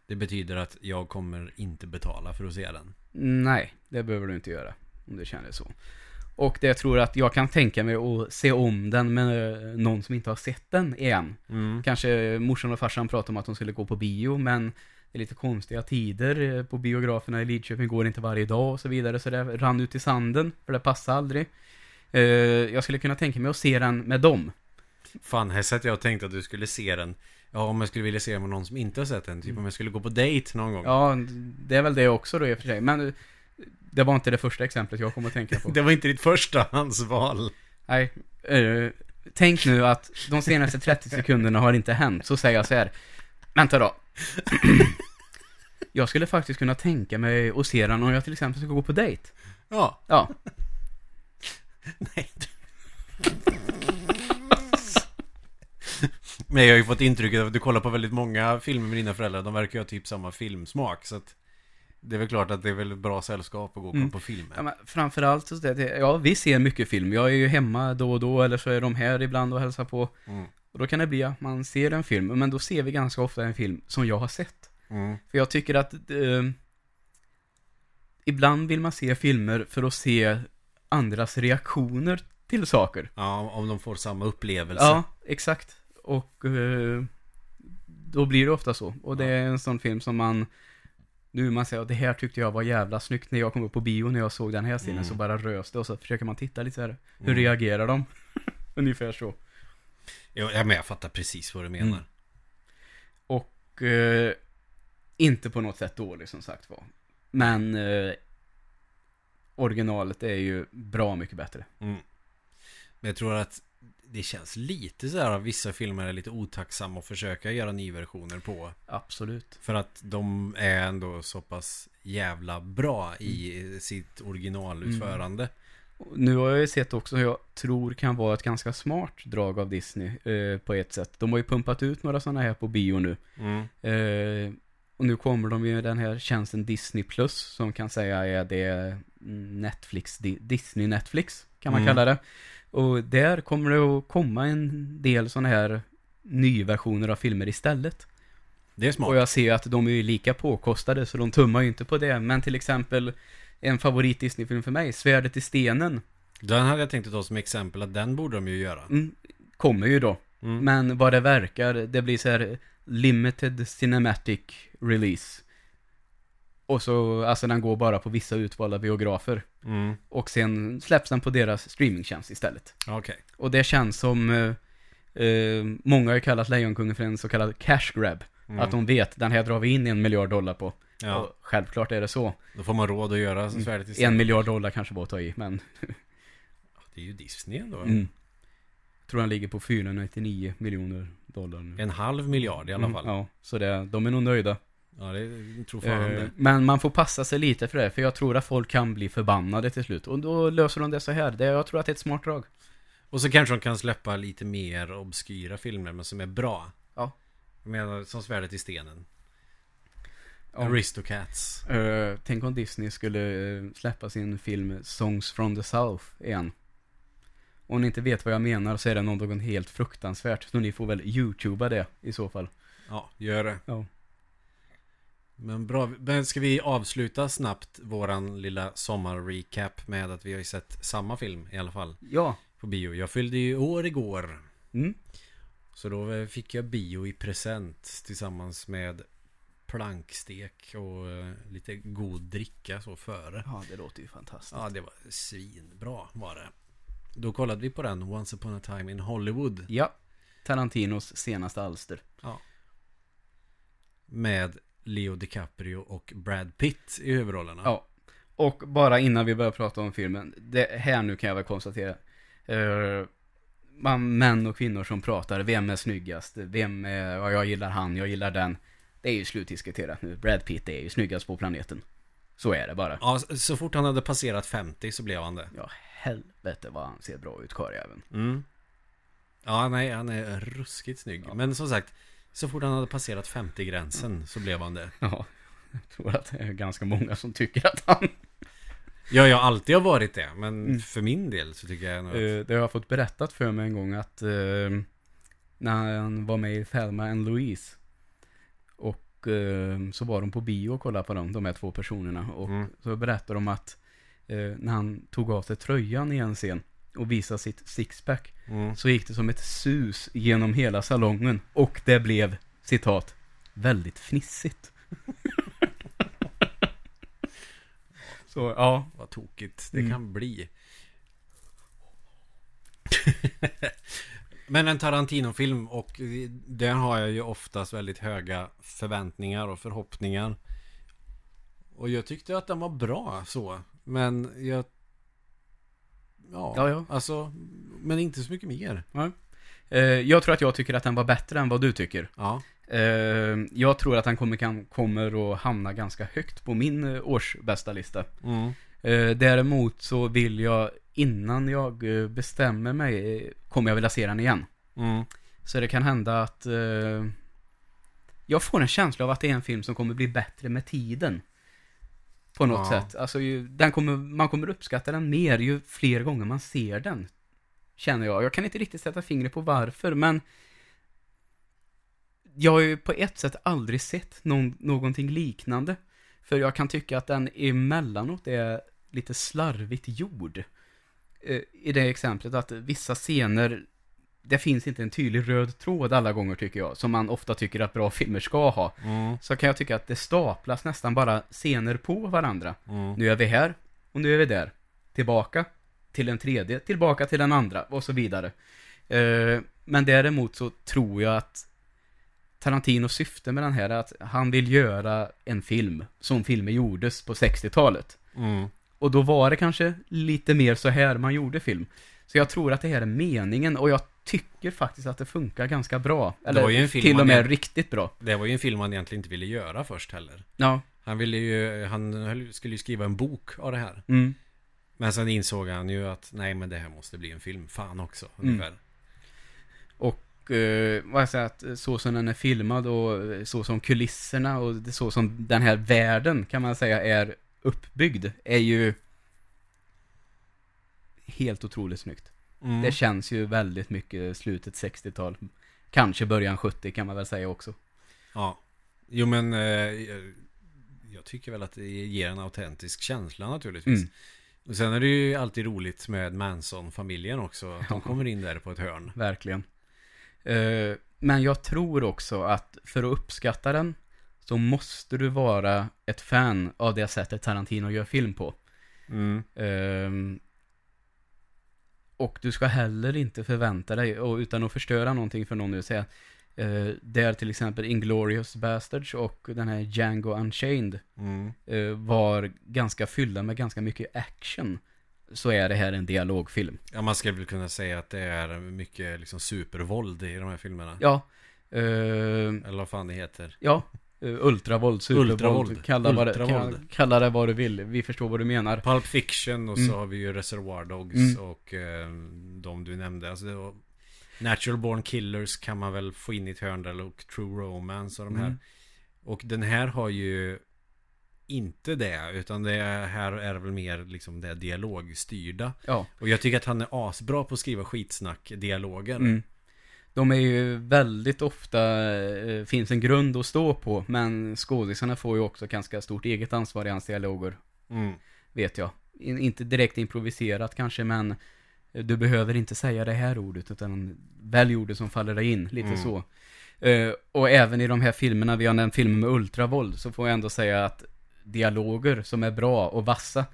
det betyder att jag kommer inte betala för att se den. Nej, det behöver du inte göra. Om du känner så. Och det jag tror att jag kan tänka mig att se om den med eh, någon som inte har sett den igen. Mm. Kanske morsan och farsan pratade om att de skulle gå på bio, men det är lite konstiga tider eh, på biograferna i Lidköping, går inte varje dag och så vidare, så det rann ut i sanden, för det passade aldrig. Eh, jag skulle kunna tänka mig att se den med dem. Fan, här satt jag och tänkte att du skulle se den. Ja, om jag skulle vilja se med någon som inte har sett den. Typ om jag skulle gå på dejt någon gång. Ja, det är väl det också då i och för sig, men det var inte det första exemplet jag kom att tänka på. Det var inte ditt första hans val. Nej, eh, tänk nu att de senaste 30 sekunderna har inte hänt, så säger jag så här. Vänta då. Jag skulle faktiskt kunna tänka mig att se den om jag till exempel ska gå på dejt. Ja. Ja, Nej. Men jag har ju fått intrycket av att du kollar på väldigt många filmer med dina föräldrar. De verkar ju ha typ samma filmsmak. Så att det är väl klart att det är väl ett bra sällskap att gå och kolla Mm. på filmer. ja men framförallt så det, det, ja vi ser mycket film. Jag är ju hemma då och då, eller så är de här ibland och hälsar på. Mm. Och då kan det bli att man ser en film, men då ser vi ganska ofta en film som jag har sett. Mm. För jag tycker att eh, ibland vill man se filmer för att se andras reaktioner till saker. Ja, om de får samma upplevelse. Ja, exakt. Och eh, då blir det ofta så. Och det är en sån film som man nu man säger att det här tyckte jag var jävla snyggt när jag kom upp på bio när jag såg den här scenen Mm. så bara rös det och så försöker man titta lite så här. Hur Mm. reagerar de? Ungefär så. Ja, men jag fattar precis vad du menar. Mm. Och eh, inte på något sätt dålig som sagt var. Men eh, originalet är ju bra mycket bättre. Mm. Men jag tror att det känns lite så här att vissa filmer är lite otacksamma att försöka göra nyversioner på. Absolut. För att de är ändå så pass jävla bra i sitt originalutförande. Och Nu har jag ju sett också, jag tror kan vara ett ganska smart drag av Disney eh, på ett sätt. De har ju pumpat ut några sådana här på bio nu. Mm. Eh, och nu kommer de med den här tjänsten Disney Plus som kan säga är det Netflix, Di- Disney Netflix kan man Mm. kalla det. Och där kommer det att komma en del sådana här nyversioner av filmer istället. Det är smart. Och jag ser att de är ju lika påkostade så de tummar ju inte på det. Men till exempel en favorit Disney-film för mig, Svärdet i stenen, Den hade jag tänkt att ta som exempel att den borde de ju göra. mm, kommer ju då. Mm. Men vad det verkar, det blir så här limited cinematic release. Och så, alltså den går bara på vissa utvalda biografer. Mm. Och sen släpps den på deras streamingtjänst istället. Okej. Och det känns som, eh, eh, många har ju kallat Lejonkungen för en så kallad cash grab. Mm. Att de vet, den här drar vi in en miljard dollar på. Ja, Och självklart är det så. då får man råd att göra svärdet En istället. miljard dollar kanske var att ta i, men Det är ju Disney ändå. mm. Jag tror den ligger på 499 miljoner dollar nu. En halv miljard i alla Mm, fall. ja, så det, de är nog nöjda. Ja, det tror fan Eh, det. men man får passa sig lite för det, för jag tror att folk kan bli förbannade till slut. Och då löser de det så här. Det, jag tror att det är ett smart drag. Och så kanske de kan släppa lite mer obskyra filmer men som är bra. Ja. Jag menar som svärdet i stenen. Ja. Aristocats. Eh, tänk om Disney skulle eh, släppa sin film Songs from the South igen. Om ni inte vet vad jag menar så är det något helt fruktansvärt. Så ni får väl youtuba det i så fall. Ja, gör det. Ja. Men bra, men ska vi avsluta snabbt våran lilla sommarrecap med att vi har ju sett samma film i alla fall Ja. på bio. Jag fyllde ju år igår. Mm. Så då fick jag bio i present tillsammans med plankstek och eh, lite god dricka så före. Ja, det låter ju fantastiskt. Ja, det var svinbra var det. Då kollade vi på den Once upon a time in Hollywood. Ja. Tarantinos senaste alster. Med Leo DiCaprio och Brad Pitt i huvudrollerna. Ja. Och bara innan vi börjar prata om filmen. Det här nu kan jag väl konstatera. Uh, man, män och kvinnor som pratar. Vem är snyggast? Vem är, ja, jag gillar han, jag gillar den. Det är ju slutdiskuterat nu. Brad Pitt är ju snyggast på planeten. Så är det bara. Ja, så fort han hade passerat 50 så blev han det. Ja, helvete vad han ser bra ut, karljäveln. Mm. Ja, nej, han är ruskigt snygg. Ja. Men som sagt, så fort han hade passerat 50-gränsen så blev han det. Ja, jag tror att det är ganska många som tycker att han... Ja, jag har alltid varit det. Men Mm. för min del så tycker jag nog att... Eh, det har jag fått berättat för mig en gång att eh, när han var med i Thelma and Louise och eh, så var de på bio och kollade på dem, de här två personerna. Och Mm. så berättade de att eh, när han tog av sig tröjan i en scen och visade sitt sixpack Mm. så gick det som ett sus genom hela salongen och det blev, citat, väldigt fnissigt. så ja, Vad tokigt det Mm. kan bli. Men en Tarantino-film och den har jag ju oftast väldigt höga förväntningar och förhoppningar. Och jag tyckte att den var bra så. Men jag... Ja, Ja, ja. alltså... Men inte så mycket mer. Eh, jag tror att jag tycker att den var bättre än vad du tycker. Ja. Eh, jag tror att den kommer, kan, kommer att hamna ganska högt på min eh, årsbästa lista. Mm. Eh, däremot så vill jag, innan jag bestämmer mig, kommer jag vilja se den igen. Mm. Så det kan hända att jag får en känsla av att det är en film som kommer bli bättre med tiden. På något Ja. sätt. Alltså, ju, den kommer, man kommer uppskatta den mer ju fler gånger man ser den. Känner jag. Jag kan inte riktigt sätta fingret på varför, men jag har ju på ett sätt aldrig sett någon, någonting liknande. För jag kan tycka att den emellanåt är lite slarvigt gjord. Eh, I det exemplet att vissa scener, det finns inte en tydlig röd tråd alla gånger tycker jag, som man ofta tycker att bra filmer ska ha. Mm. Så kan jag tycka att det staplas nästan bara scener på varandra. Mm. Nu är vi här, och nu är vi där. Tillbaka till den tredje, tillbaka till den andra, och så vidare. Eh, men däremot så tror jag att Tarantinos syfte med den här är att han vill göra en film som filmer gjordes på 60-talet. Mm. Och då var det kanske lite mer så här man gjorde film. Så jag tror att det här är meningen och jag tycker faktiskt att det funkar ganska bra. Eller till och med egent- riktigt bra. Det var ju en film han egentligen inte ville göra först heller. Ja. Han ville ju, han skulle ju skriva en bok av det här. Mm. Men sen insåg han ju att nej men det här måste bli en film. Fan också. Mm. Ungefär. Och eh, vad jag säger att så som den är filmad och eh, så som kulisserna och så som den här världen kan man säga är uppbyggd är ju helt otroligt snyggt. Mm. Det känns ju väldigt mycket slutet 60-tal. Kanske början 70 kan man väl säga också. Ja. Jo men eh, jag, tycker väl att det ger en autentisk känsla naturligtvis. Mm. Och sen är det ju alltid roligt med Manson-familjen också. Att de kommer in där på ett hörn. Verkligen. Eh, men jag tror också att för att uppskatta den så måste du vara ett fan av det sättet Tarantino gör film på. Mm. Ehm, och du ska heller inte förvänta dig, och utan att förstöra någonting för någon nu, säga uh, där till exempel Inglourious Bastards och den här Django Unchained Mm. eh, var ganska fyllda med ganska mycket action. Så är det här en dialogfilm. Ja man skulle väl kunna säga att det är mycket liksom supervåld i de här filmerna. Ja. eh, Eller vad fan det heter. ja. Uh, ultravåld, supervåld, Ultravåld. Kalla, vad det, kalla det vad du vill. Vi förstår vad du menar. Pulp Fiction och Mm. så har vi ju Reservoir Dogs Mm. och eh, de du nämnde. Alltså det var Natural Born Killers kan man väl få in i ett hörn där och True Romance och de här. Mm. Och den här har ju inte det, utan det är, här är väl mer liksom det dialogstyrda. Ja. Och jag tycker att han är asbra på att skriva skitsnack-dialoger. Mm. De är ju väldigt ofta, eh, finns en grund att stå på, men skådisarna får ju också ganska stort eget ansvar i hans dialoger, Mm. vet jag. In, inte direkt improviserat kanske, men du behöver inte säga det här ordet, utan välj ordet som faller dig in, lite Mm. så. Eh, och även i de här filmerna, vi har nämnt filmer med ultravåld, så får jag ändå säga att dialoger som är bra och vassa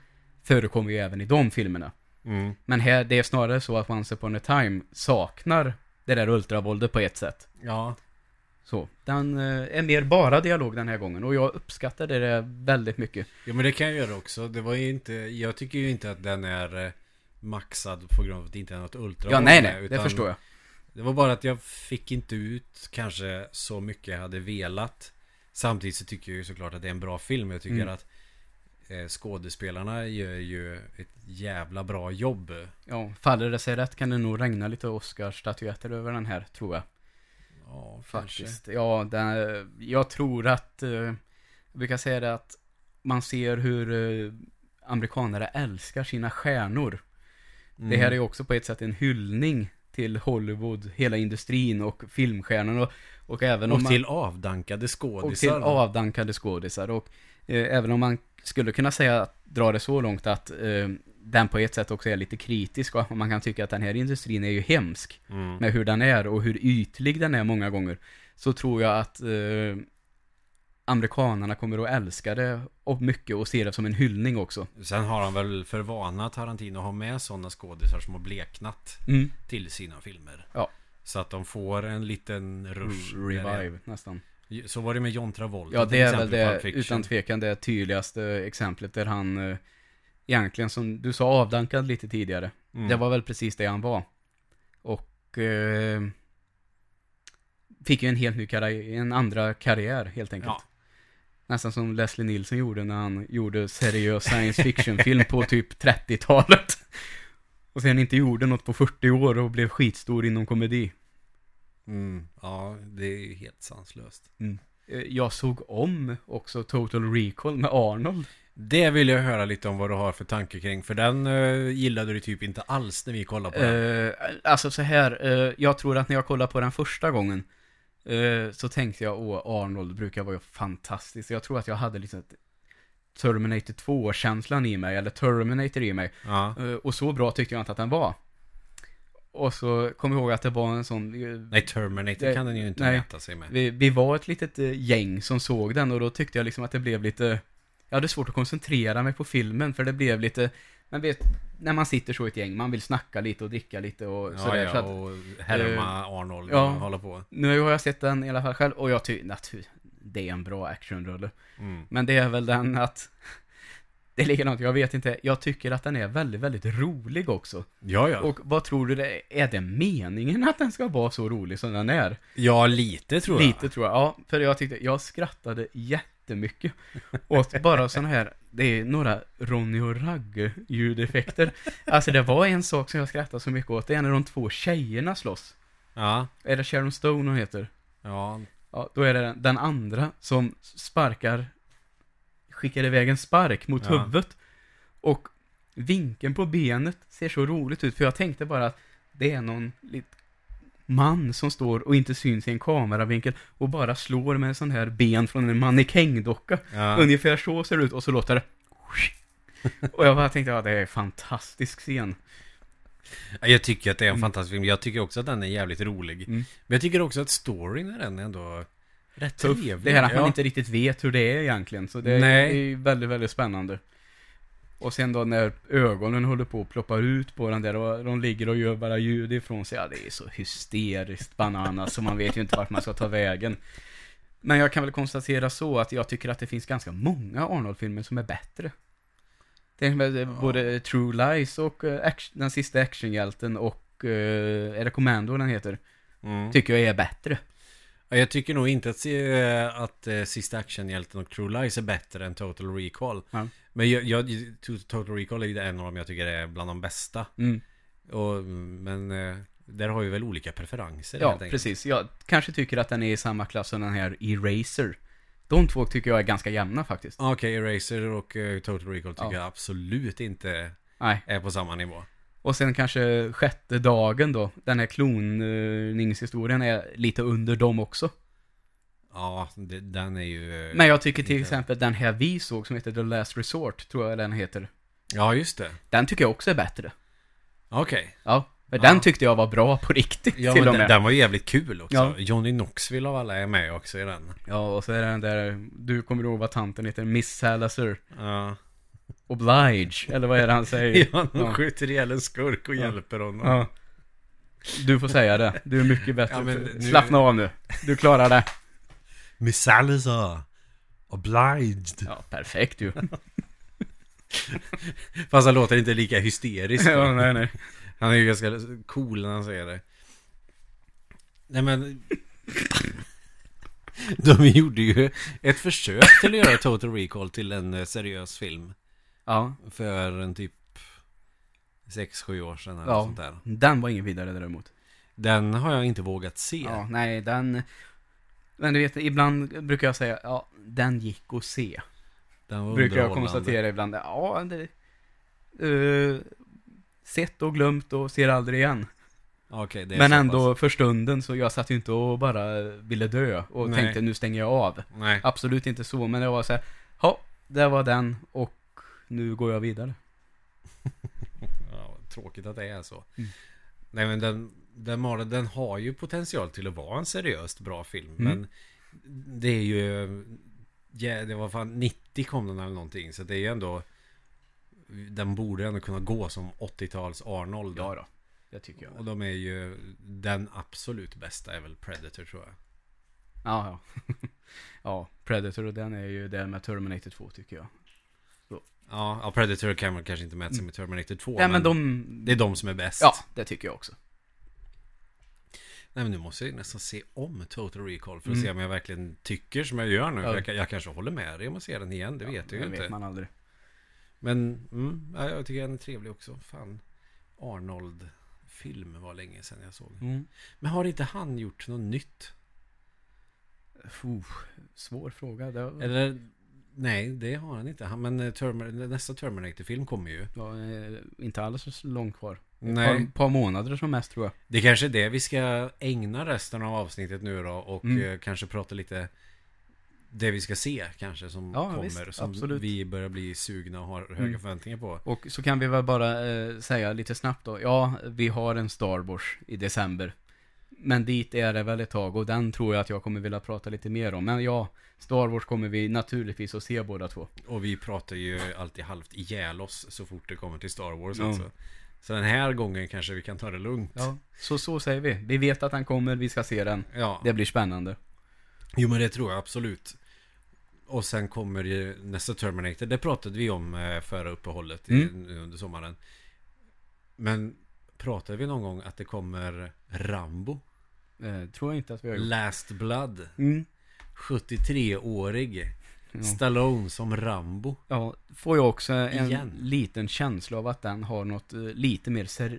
förekommer ju även i de filmerna. Mm. Men här, det är snarare så att Once upon a time saknar det där ultravåldet på ett sätt. Ja. Så, den eh, är mer bara dialog den här gången och jag uppskattar det väldigt mycket. ja, men det kan jag göra också. Det var ju inte, jag tycker ju inte att den är eh, maxad på grund av att det inte är något ultra. Ja, nej, nej, det förstår jag. Det var bara att jag fick inte ut kanske så mycket jag hade velat. Samtidigt så tycker jag ju såklart att det är en bra film. Jag tycker Mm. att skådespelarna gör ju ett jävla bra jobb. Ja, faller det sig rätt kan det nog regna lite Oscarsstatyetter över den här, tror jag. Ja, kanske. Faktiskt. Ja, den, jag tror att, eh, jag brukar säga det att man ser hur eh, amerikanare älskar sina stjärnor. Mm. Det här är ju också på ett sätt en hyllning till Hollywood, hela industrin och filmstjärnorna och, och även om Och man, till avdankade och skådisar. till avdankade skådisar och eh, även om man skulle kunna säga, dra det så långt att eh, den på ett sätt också är lite kritisk och man kan tycka att den här industrin är ju hemsk Mm. med hur den är och hur ytlig den är många gånger så tror jag att eh, amerikanerna kommer att älska det och mycket och se det som en hyllning också. Sen har han väl för vana Tarantino att ha med sådana skådisar som har bleknat Mm. till sina filmer. Ja. Så att de får en liten rush. Revive nästan. Så var det med John Travolta Ja, det är väl det, utan tvekan det tydligaste exemplet där han eh, egentligen som du sa avdankad lite tidigare. Mm. Det var väl precis det han var. Och eh, fick ju en helt ny karriär, en andra karriär helt enkelt. Ja. Nästan som Leslie Nielsen gjorde när han gjorde seriös science fiction-film på typ 30-talet. Och sen inte gjorde något på 40 år och blev skitstor inom komedi. Mm. Ja, det är ju helt sanslöst. Eh, Jag såg om också Total Recall med Arnold. Det vill jag höra lite om vad du har för tanke kring. För den uh, gillade du typ inte alls när vi kollade på den. Eh, alltså så här, eh, jag tror att när jag kollade på den första gången så tänkte jag, åh, Arnold brukar vara fantastisk. Jag tror att jag hade liksom Terminator 2-känslan i mig, eller Terminator i mig. Och så bra tyckte jag inte att den var. Och så kom jag ihåg att det var en sån... eh, Nej, Terminator Det- kan den ju inte nej. mäta sig med. Vi, vi var ett litet eh, gäng som såg den och då tyckte jag liksom att det blev lite... Jag hade svårt att koncentrera mig på filmen för det blev lite... Man vet, när man sitter så i ett gäng, man vill snacka lite och dricka lite och Ja, sådär. ja, så att, och härma Arnold ja. och hålla på. Nu har jag sett den i alla fall själv och jag tycker det är en bra actionrulle. Mm. Men det är väl den att är likadant, jag vet inte. Jag tycker att den är väldigt, väldigt rolig också. Ja, ja. Och vad tror du det är? Är det meningen att den ska vara så rolig som den är? ja, lite tror jag. Lite tror jag. Ja, för jag tyckte, jag skrattade jättemycket. Åt bara sån här, det är några Ronny och Ragge ljudeffekter. Alltså det var en sak som jag skrattade så mycket åt. Det är när de två tjejerna slåss. Ja. Är det Sharon Stone hon heter? Ja. Ja, då är det den andra som sparkar, skickar iväg en spark mot Ja. huvudet. Och vinkeln på benet ser så roligt ut, för jag tänkte bara att det är någon man som står och inte syns i en kameravinkel och bara slår med en sån här ben från en mannekängdocka. ja. Ungefär så ser det ut och så låter det och jag bara tänkte, ja det är en fantastisk scen. Jag tycker att det är en Mm. fantastisk film. Jag tycker också att den är jävligt rolig. Mm. Men jag tycker också att storyn är den ändå rätt Tuff. trevlig. Det här att man Ja. inte riktigt vet hur det är egentligen. Så det är, Nej. det är väldigt, väldigt spännande. Och sen då när ögonen håller på att ploppa ut på den där och de ligger och gör bara ljud ifrån sig. Ja, det är så hysteriskt bananas så man vet ju inte vart man ska ta vägen. Men jag kan väl konstatera så att jag tycker att det finns ganska många Arnold-filmer som är bättre. Med eh, både True Lies och eh, action, den sista actionhjälten och, eh, är det Commando den heter? Mm. Tycker jag är bättre. Ja, Jag tycker nog inte att, se- att eh, Sista Actionhjälten och True Lies är bättre än Total Recall. Ja. Men jag, jag, Total Recall är en av dem jag tycker är bland de bästa. Mm. Och, men eh, där har vi väl olika preferenser Ja, precis. Jag kanske tycker att den är i samma klass som den här Eraser. De två tycker jag är ganska jämna faktiskt. Okej, Eraser och eh, Total Recall tycker Ja. jag absolut inte Nej, är på samma nivå. Och sen kanske sjätte dagen då, den här kloningshistorien är lite under dem också. Ja, det, den är ju... Men jag tycker till Inte. exempel den här vi såg som heter The Last Resort, tror jag den heter. Ja, just det. Den tycker jag också är bättre. Okej. Ja, för Ja. den tyckte jag var bra på riktigt Ja, till men och den, med. den var ju jävligt kul också. Ja. Johnny Knoxville av alla är med också i den. Ja, och så är den där, du kommer ihåg vad tanten heter, Miss Salazar. Ja. Oblige, eller vad är det han säger? Ja, de Ja. skjuter ihjäl en skurk och Ja. hjälper honom. Ja. Du får säga det, du är mycket bättre. Nu- Slappna av nu, du klarar det. Miss Salazar. Obliged. Ja, perfekt ju. Fast han låter inte lika hysterisk. ja, nej, nej. Han är ju ganska cool när han säger det. Nej men... De gjorde ju ett försök till att göra Total Recall till en eh, seriös film. Ja, För en typ 6-7 år sedan eller Ja. sånt där. den var ingen vidare däremot. Den har jag inte vågat se. Ja, nej, den... Men du vet, ibland brukar jag säga, ja, den gick att se. Den var Brukar jag konstatera ibland. Ja, det... Uh, sett och glömt och ser aldrig igen. Är Men ändå för stunden så jag satt ju inte och bara ville dö och Nej. tänkte nu stänger jag av. Pass. Nej. Absolut inte så, men det var så här, ja, det var den och nu går jag vidare. Ja, tråkigt att det är så. Mm. Nej men den, den, har, den har ju potential till att vara en seriöst bra film. Mm. Men det är ju... Ja, det var fan 90 kom den eller någonting. Så det är ju ändå... Den borde ändå kunna gå som 80-tals Arnold. Ja då, det tycker jag. Och de är ju... Den absolut bästa är väl Predator tror jag. Ja, ja. ja, Predator och den är ju det med Terminator 2 tycker jag. Ja, ja Predator kan man kanske inte mäta sig med Terminator 2. Nej men de... Det är de som är bäst. Ja, det tycker jag också. Nej men nu måste jag nästan se om Total Recall för att Mm. se om jag verkligen tycker som jag gör nu. Ja. Jag, jag kanske håller med dig om att se den igen, det vet jag ju det inte. vet man aldrig. Men mm, ja, jag tycker den är trevlig också. Fan. Arnold-film var länge sedan jag såg. Mm. Men har inte han gjort något nytt? Uh, svår fråga. Det var, Eller nej, det har han inte. Han, men eh, Termin- nästa Terminator-film kommer ju. var eh, inte alls så långt kvar. Ett Nej. par, par månader som mest tror jag. Det kanske är det vi ska ägna resten av avsnittet nu då och Mm. eh, kanske prata lite det vi ska se kanske som Ja, kommer. visst, som absolut. vi börjar bli sugna och har höga Mm. förväntningar på. Och så kan vi väl bara eh, säga lite snabbt då. Ja, vi har en Star Wars i december. Men dit är det väl ett tag och den tror jag att jag kommer vilja prata lite mer om. Men ja, Star Wars kommer vi naturligtvis att se båda två. Och vi pratar ju alltid halvt ihjäl oss så fort det kommer till Star Wars Ja. alltså. Så den här gången kanske vi kan ta det lugnt. Ja, så så säger vi. Vi vet att den kommer, vi ska se den. Ja. Det blir spännande. Jo men det tror jag absolut. Och sen kommer ju nästa Terminator. Det pratade vi om eh, förra uppehållet i, Mm. nu under sommaren. Men pratade vi någon gång att det kommer Rambo? Eh, tror jag inte att vi har gjort. Last Blood. Mm. 73-årig. Ja. Stallone som Rambo. ja, får jag också en Igen. liten känsla av att den har något eh, lite mer ser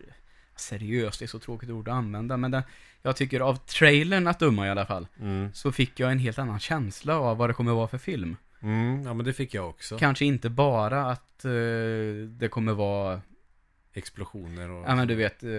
seriöst, det är så tråkigt ord att använda, men den, jag tycker av trailern att döma i alla fall, Mm. så fick jag en helt annan känsla av vad det kommer vara för film. Mm, ja men det fick jag också. Kanske inte bara att eh, det kommer vara, Explosioner och... ja men du vet, eh,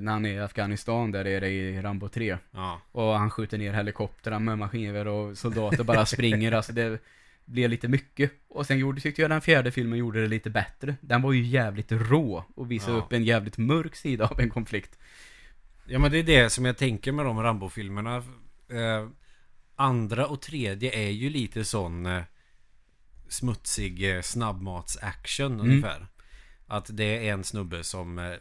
när han är i Afghanistan, där är det i Rambo 3. Ja. Och han skjuter ner helikoptrar med maskingevär och soldater bara springer, alltså det blev lite mycket. Och sen gjorde, tyckte jag den fjärde filmen gjorde det lite bättre. Den var ju jävligt rå och visade Ja. upp en jävligt mörk sida av en konflikt. Ja men det är det som jag tänker med de Rambo-filmerna. Eh, andra och tredje är ju lite sån eh, smutsig eh, snabbmats-action Mm. ungefär. Att det är en snubbe som eh,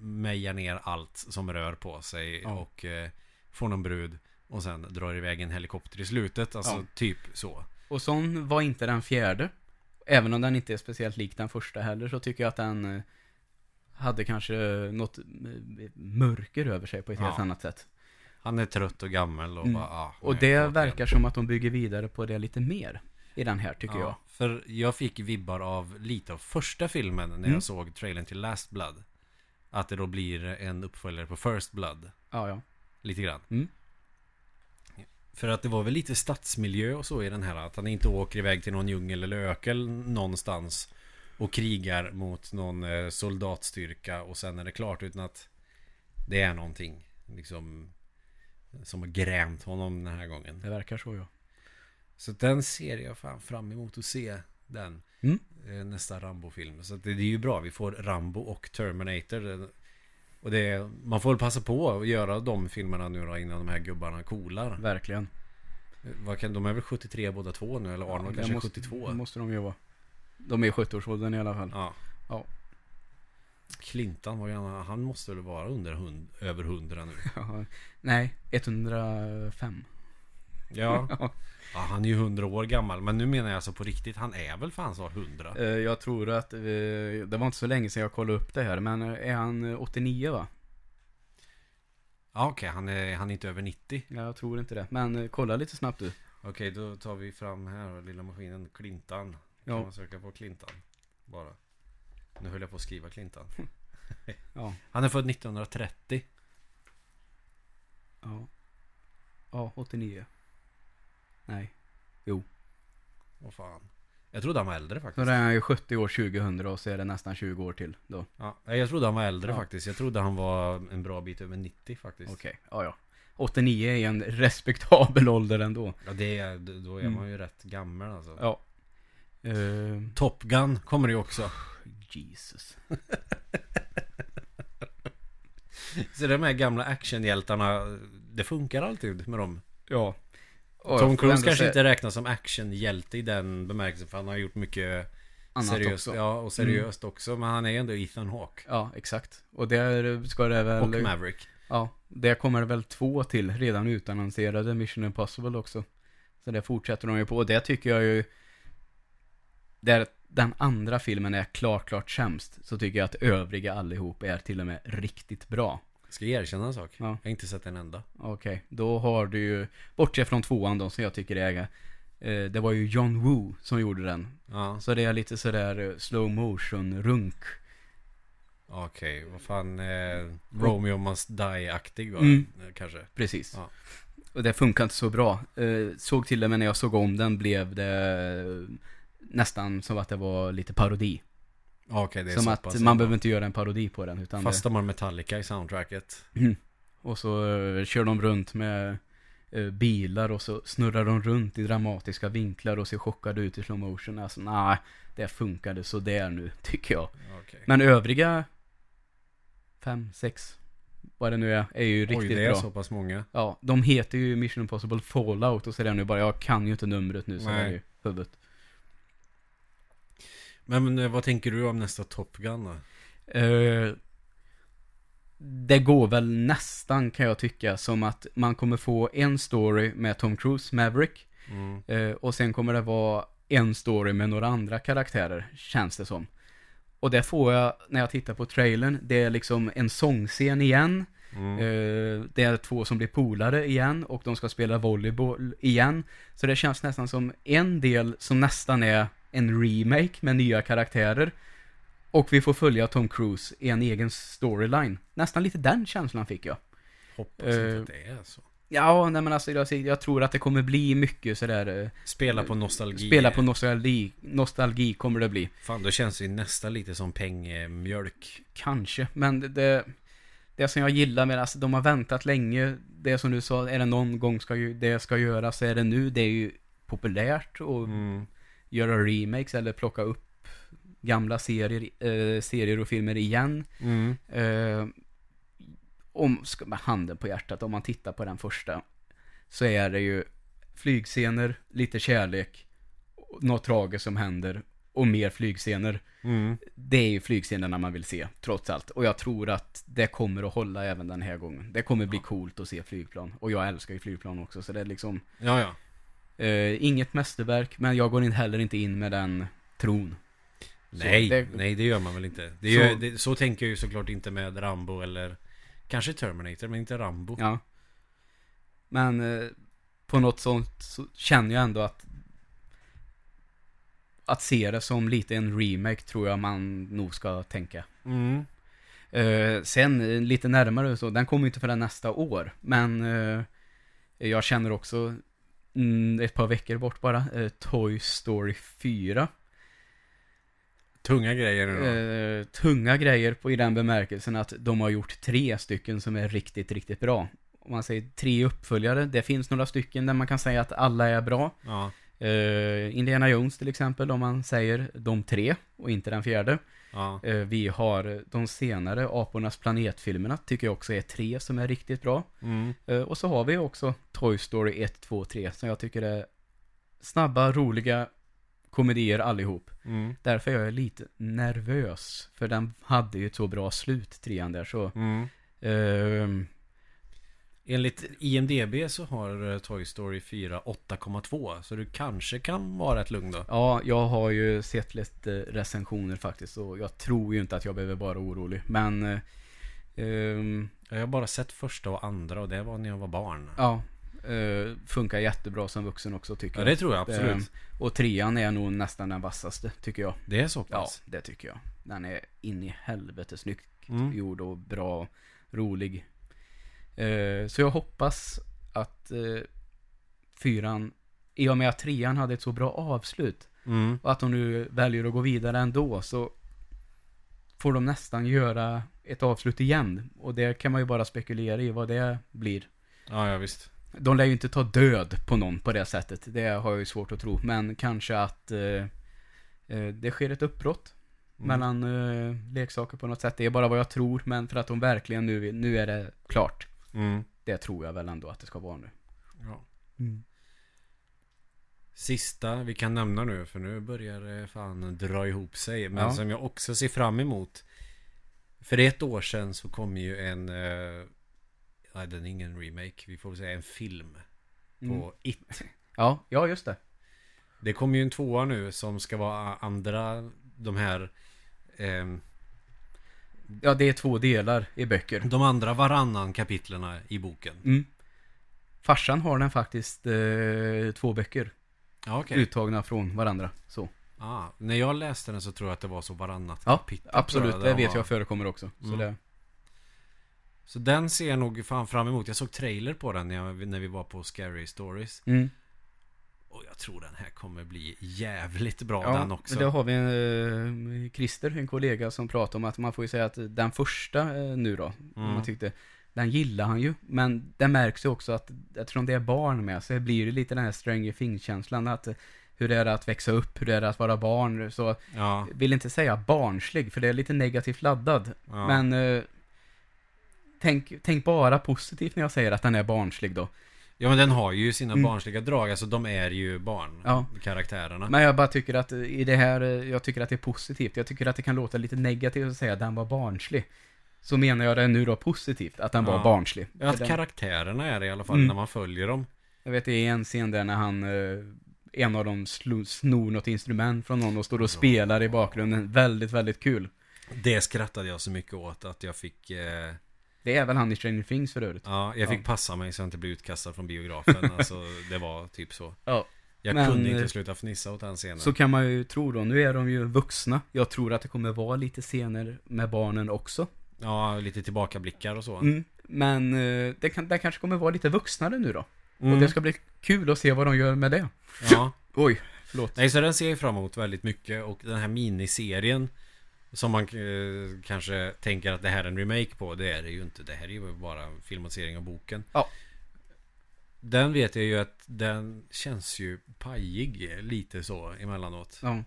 mejar ner allt som rör på sig Ja. och eh, får någon brud och sen drar iväg en helikopter i slutet. Alltså Ja. typ så. Och sån var inte den fjärde. Även om den inte är speciellt lik den första heller så tycker jag att den eh, hade kanske något mörker över sig på ett Ja. helt annat sätt. Han är trött och gammal och Mm. bara ah, Och det verkar som att de bygger vidare på det lite mer i den här tycker jag. För jag fick vibbar av lite av första filmen när Mm. jag såg trailern till Last Blood. Att det då blir en uppföljare på First Blood. Ja, ja. Lite grann. Mm. För att det var väl lite stadsmiljö och så i den här. Att han inte åker iväg till någon djungel eller ökel någonstans. och krigar mot någon eh, soldatstyrka och sen är det klart utan att det är någonting liksom som har grämt honom den här gången. Det verkar så ja. Så den ser jag fan fram emot att se den. Mm. Eh, Nästa Rambo-film. Så det, är ju bra. Vi får Rambo och Terminator. Och det man får väl passa på att göra de filmerna nu då innan de här gubbarna coolar. Verkligen. Vad kan, de är väl 73 båda två nu? Eller Arnold det kanske måste, 72? Det måste de ju vara. De är i 70-årsåldern i alla fall. Ja. Ja. Clinton, vad gammal, han måste väl vara under hund, över 100 nu? Ja. Nej, 105. Ja. ja, han är ju 100 år gammal. Men nu menar jag alltså på riktigt, han är väl fan så 100? Eh, Jag tror att, eh, det var inte så länge sedan jag kollade upp det här, men eh, är han eh, 89 va? Ja okej, han, är, han är inte över 90. Ja, Jag tror inte det. Men kolla lite snabbt du. Okej, då tar vi fram här lilla maskinen Clintan. Kan Ja. man söka på Clintan? Bara. Nu höll jag på att skriva Clintan. Ja. Han är född 1930. Ja. Ja, 89. Nej. Vad fan. Jag trodde han var äldre Så faktiskt. det är han ju 70 år 2000 och så är det nästan 20 år till då. Ja, jag trodde han var äldre Ja. faktiskt. Jag trodde han var en bra bit över 90 faktiskt. Okej, ja ja. 89 är en respektabel ålder ändå. Ja, det är, då är Mm. man ju rätt gammal alltså. Ja. Uh, Top Gun kommer ju också. Jesus. Så de här gamla actionhjältarna, det funkar alltid med dem. Ja. Och Tom Cruise kanske säga inte räknas som actionhjälte i den bemärkelsen för han har gjort mycket annat seriöst. också. Ja, och seriöst också. Men han är ändå Ethan Hawke. Ja, exakt. Och där ska det väl... Och Maverick. Ja, det kommer det väl två till redan utannonserade Mission Impossible också. Så det fortsätter de ju på. Och det tycker jag ju... Där den andra filmen är klart, klart sämst. Så tycker jag att övriga allihop är till och med riktigt bra. Ska jag erkänna en sak? Ja. Jag har inte sett en enda. Okej, då har du ju... Bortsett från tvåan då, som jag tycker är... Eh, det var ju John Woo som gjorde den. Ja, Så det är lite sådär eh, slow motion runk. okej. Vad fan. Eh, Romeo Must Die-aktig va? Mm. Eh, Kanske. Precis. Ja. Och det funkar inte så bra. Eh, såg till och med när jag såg om den blev det nästan som att det var lite parodi. Är som att man ändå. behöver inte göra en parodi på den. Utan Fast de har Metallica i soundtracket. det, och så eh, kör de runt med eh, bilar och så snurrar de runt i dramatiska vinklar och ser chockade ut i slow motion. Alltså nej, det funkade så där nu tycker jag. Okej. Men övriga fem, sex, vad det nu är, är ju Oj, riktigt det är bra. så pass många. Ja, de heter ju Mission Impossible Fallout och så är det nu bara, jag kan ju inte numret nu så Nej. är det i huvudet. Men, eh, vad tänker du om nästa Top Gun då? Eh, det går väl nästan kan jag tycka som att man kommer få en story med Tom Cruise, Maverick. Mm. eh, och sen kommer det vara en story med några andra karaktärer, känns det som. Och det får jag när jag tittar på trailern. Det är liksom en sångscen igen. Mm. Eh, det är två som blir polare igen och de ska spela volleyboll igen. Så det känns nästan som en del som nästan är en remake med nya karaktärer. Och vi får följa Tom Cruise i en egen storyline. Nästan lite den känslan fick jag. Hoppas eh, inte att det är så. Ja, nej men alltså jag, jag tror att det kommer bli mycket sådär... eh, Spela på nostalgi. Spela på nostalgi. Nostalgi kommer det bli. Fan, då känns det ju nästan lite som pengemjölk. Kanske, men det, det, det som jag gillar med alltså, de har väntat länge. Det som du sa, är det någon gång ska ju, det ska göras, så är det nu. Det är ju populärt att Mm. Göra remakes eller plocka upp gamla serier, eh, serier och filmer igen. Mm. Eh, om, med handen på hjärtat, om man tittar på den första, så är det ju flygscener, lite kärlek, något tragiskt som händer och mer flygscener. Mm. Det är ju flygscenerna man vill se, trots allt. Och jag tror att det kommer att hålla även den här gången. Det kommer bli coolt att se flygplan. Och jag älskar ju flygplan också, så det är liksom Ja, ja. Eh, inget mästerverk, men jag går in heller inte in med den tron. Nej, det- nej det gör man väl inte. Det Så- gör, det, så tänker jag ju såklart inte med Rambo eller kanske Terminator, men inte Rambo. Ja. Men eh, på något sånt så känner jag ändå att att se det som lite en remake tror jag man nog ska tänka. Mm. Eh, sen eh, lite närmare så, den kommer ju inte förrän nästa år. Men eh, jag känner också mm, ett par veckor bort bara, eh, Toy Story 4. Tunga grejer nu då. Eh, tunga grejer på, i den bemärkelsen att de har gjort tre stycken som är riktigt, riktigt bra. Om man säger tre uppföljare, det finns några stycken där man kan säga att alla är bra. Ja. Eh, Indiana Jones till exempel, om man säger de tre och inte den fjärde. Ja. Eh, vi har de senare Apornas planetfilmerna, tycker jag också är tre som är riktigt bra. Mm. Eh, och så har vi också Toy Story 1, 2, 3 som jag tycker är snabba, roliga komedier allihop. Mm. Därför är jag lite nervös. För den hade ju ett så bra slut, trean där så. Mm. ehm, Enligt IMDB så har eh, Toy Story 4 8,2 Så du kanske kan vara ett lugn då. ja, jag har ju sett lite recensioner faktiskt. Och jag tror ju inte att jag behöver vara orolig. Men eh, ehm, Jag har bara sett första och andra och det var när jag var barn. ja, eh, funkar jättebra som vuxen också tycker Ja, jag. det tror jag absolut. Ehm, och trean är nog nästan den vassaste, tycker jag. Det är så Ja, pass. det tycker jag. Den är in i helvete snyggt Mm. gjord och bra, rolig. Eh, så jag hoppas att eh, fyran, i och med att trean hade ett så bra avslut, Mm. och att de nu väljer att gå vidare ändå, så får de nästan göra ett avslut igen. Och det kan man ju bara spekulera i vad det blir. Ja, ja visst. De lär ju inte ta död på någon på det sättet. Det har jag ju svårt att tro. Men kanske att eh, eh, det sker ett uppbrott Mm. mellan eh, leksaker på något sätt. Det är bara vad jag tror. Men för att de verkligen nu, nu är det klart. Mm. Det tror jag väl ändå att det ska vara nu. Ja. Sista vi kan nämna nu, för nu börjar det fan dra ihop sig. Men Ja. som jag också ser fram emot. För ett år sedan så kom ju en... Eh, nej, den är ingen remake. Vi får väl säga en film. På Mm. It. Ja, ja just det. Det kommer ju en tvåa nu som ska vara andra... De här... ehm, Ja, det är två delar i böcker. de andra varannan kapitlerna i boken. Mm. Farsan har den faktiskt eh, två böcker. Ja, okej. Uttagna från varandra. Så. Ah, när jag läste den så tror jag att det var så varannat Ja, kapitel. Absolut, det vet var. jag förekommer också. Så Mm. det, Så den ser jag nog fan fram emot. Jag såg trailer på den när, jag, när vi var på Scary Stories. mm. Och jag tror den här kommer bli jävligt bra Ja, den också. det har vi en, eh, Christer, en kollega som pratar om att man får ju säga att den första eh, nu då, Mm. man tyckte, den gillar han ju. Men det märks ju också att eftersom det är barn med så blir det lite den här Stranger Things-känslan att eh, hur det är att växa upp, hur det är att vara barn. Så Ja, vill inte säga barnslig, för det är lite negativt laddad. ja. Men eh, tänk, tänk bara positivt när jag säger att den är barnslig då. Ja, men den har ju sina Mm. barnsliga drag. Alltså de är ju barn. Ja. Karaktärerna. Men jag bara tycker att i det här, jag tycker att det är positivt. Jag tycker att det kan låta lite negativt att säga att den var barnslig. Så menar jag det nu då positivt, att den Ja. var barnslig. Ja, att den, karaktärerna är det i alla fall Mm. när man följer dem. jag vet det är en scen där när han, eh, en av dem snor något instrument från någon och står och spelar i bakgrunden. Väldigt, väldigt kul. Det skrattade jag så mycket åt att jag fick... Eh, Det är väl han i Stranger Things för övrigt. ja, jag fick Ja. passa mig så jag inte blev utkastad från biografen. alltså, det var typ så. Ja. Jag Men, kunde eh, inte sluta fnissa åt den scenen. Så kan man ju tro då, nu är de ju vuxna. Jag tror att det kommer vara lite scener med barnen också. Ja, lite tillbakablickar och så. Mm. Men eh, det, kan, det kanske kommer vara lite vuxnare nu då. Mm. Och det ska bli kul att se vad de gör med det. Ja. Oj, förlåt. Nej, så den ser jag fram emot väldigt mycket. Och den här miniserien som man eh, kanske tänker att det här är en remake på. Det är det ju inte. Det här är ju bara en filmatisering av boken. Ja. Den vet jag ju att den känns ju pajig lite så emellanåt. Ja.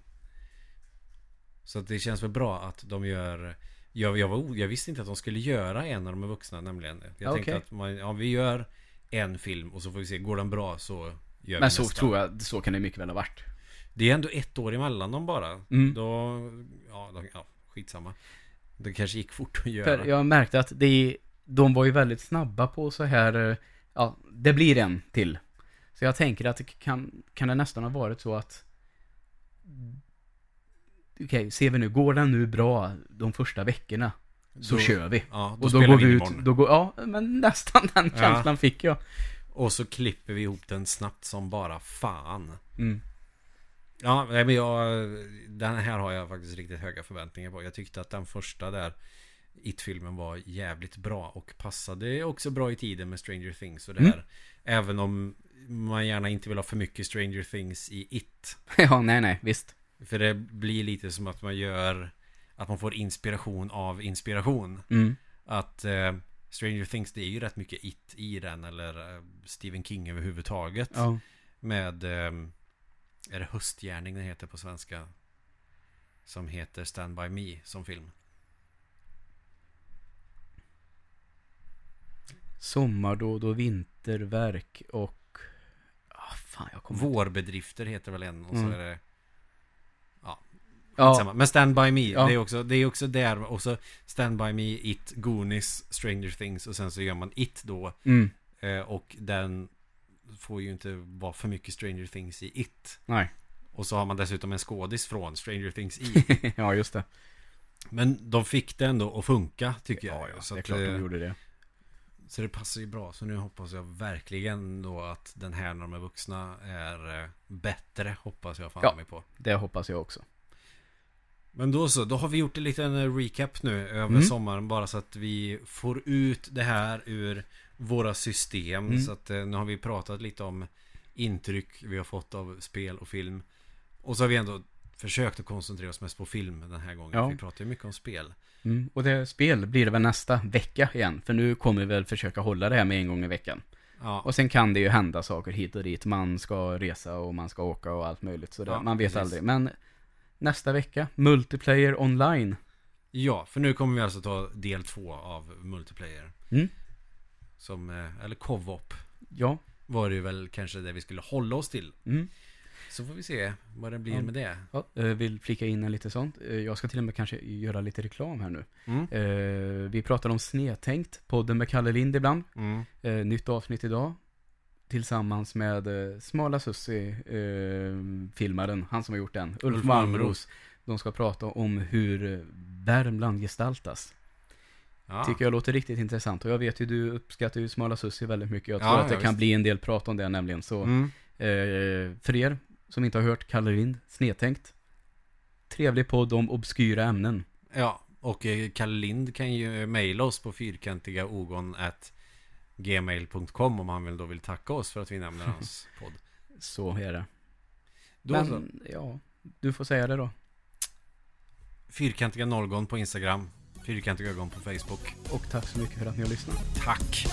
Så att det känns väl bra att de gör jag, jag, var, jag visste inte att de skulle göra en när de är vuxna nämligen. Jag Okej. tänkte att man, ja, vi gör en film och så får vi se, går den bra så gör Men vi så nästa. tror jag, så kan det mycket väl ha varit. Det är ändå ett år emellan dem bara. Mm. Då, ja, då, ja, skitsamma. Det kanske gick fort att göra. För jag märkte att det, de var ju väldigt snabba på så här, eh, ja, det blir en till. Så jag tänker att det kan, kan det nästan ha varit så att Okej, ser vi nu, går den nu bra de första veckorna så Då- kör vi. Ja, då Och då går vi ut, imorgon. då går, ja, men nästan den Ja. känslan fick jag. Och så klipper vi ihop den snabbt som bara fan. Mm. Ja, men jag, den här har jag faktiskt riktigt höga förväntningar på. Jag tyckte att den första där It-filmen var jävligt bra och passade också bra i tiden med Stranger Things och det Mm. här. Även om man gärna inte vill ha för mycket Stranger Things i It. Ja, nej, nej, visst. För det blir lite som att man gör Att man får inspiration av inspiration Mm. Att eh, Stranger Things det är ju rätt mycket It i den Eller eh, Stephen King överhuvudtaget Ja. Med eh, Är det Höstgärning den heter på svenska Som heter Stand By Me som film Sommardåd och vinterverk och... Ah, fan, jag kommer Vårbedrifter heter väl en och så Mm. är det Ja, Samma. Men Stand By Me, Ja. det, är också, det är också där. Och så Stand By Me, It, Goonies, Stranger Things och sen så gör man It då. mm. Eh, och den får ju inte vara för mycket Stranger Things i It. Nej. Och så har man dessutom en skådis från Stranger Things i. ja, just det. Men de fick det ändå att funka tycker jag. Ja, ja, så, det är klart de eh, gjorde det. så det passar ju bra. Så nu hoppas jag verkligen då att den här när de är vuxna är eh, bättre. Hoppas jag fan Ja. mig på. Det hoppas jag också. Men då så, då har vi gjort en liten eh, recap nu över Mm. sommaren bara så att vi får ut det här ur våra system. Mm. Så att eh, nu har vi pratat lite om intryck vi har fått av spel och film. Och så har vi ändå försökt att koncentrera oss mest på film den här gången. Ja. Vi pratar ju mycket om spel. Mm. Och det spel blir det väl nästa vecka igen. För nu kommer vi väl försöka hålla det här med en gång i veckan. Ja, Och sen kan det ju hända saker hit och dit. Man ska resa och man ska åka och allt möjligt. Så det, Ja, man vet precis. aldrig. Men nästa vecka, multiplayer online. ja, för nu kommer vi alltså ta del två av multiplayer. Mm. Som, eh, eller co-op Ja. var det ju väl kanske det vi skulle hålla oss till. Mm. Så får vi se vad det blir Ja. med det. ja. eh, Vill flika in en lite sånt. Eh, Jag ska till och med kanske göra lite reklam här nu. Mm. Vi pratar om Snedtänkt, podden med Kalle Lind ibland. Mm. Nytt avsnitt idag. Tillsammans med Smala Sussi, filmaren, han som har gjort den. Ulf, Ulf Malmros. De ska prata om hur Värmland gestaltas. Ja. Tycker jag låter riktigt intressant. Och jag vet ju, du uppskattar ju Smala Sussi väldigt mycket. Jag tror Ja, att det ja, kan visst. bli en del prat om det nämligen. Så Mm. eh, för er som inte har hört Kalle Lind, Snedtänkt. Trevlig podd om obskyra ämnen. Ja, och eh, Kalle Lind kan ju mejla oss på fyrkantiga ogon at gmail.com om han vill då vill tacka oss för att vi nämner hans podd. Så är det. Då Men, så. ja, du får säga det då. Fyrkantiga nollgon på Instagram. Fyrkantiga ögon på Facebook. Och tack så mycket för att ni har lyssnat. Tack!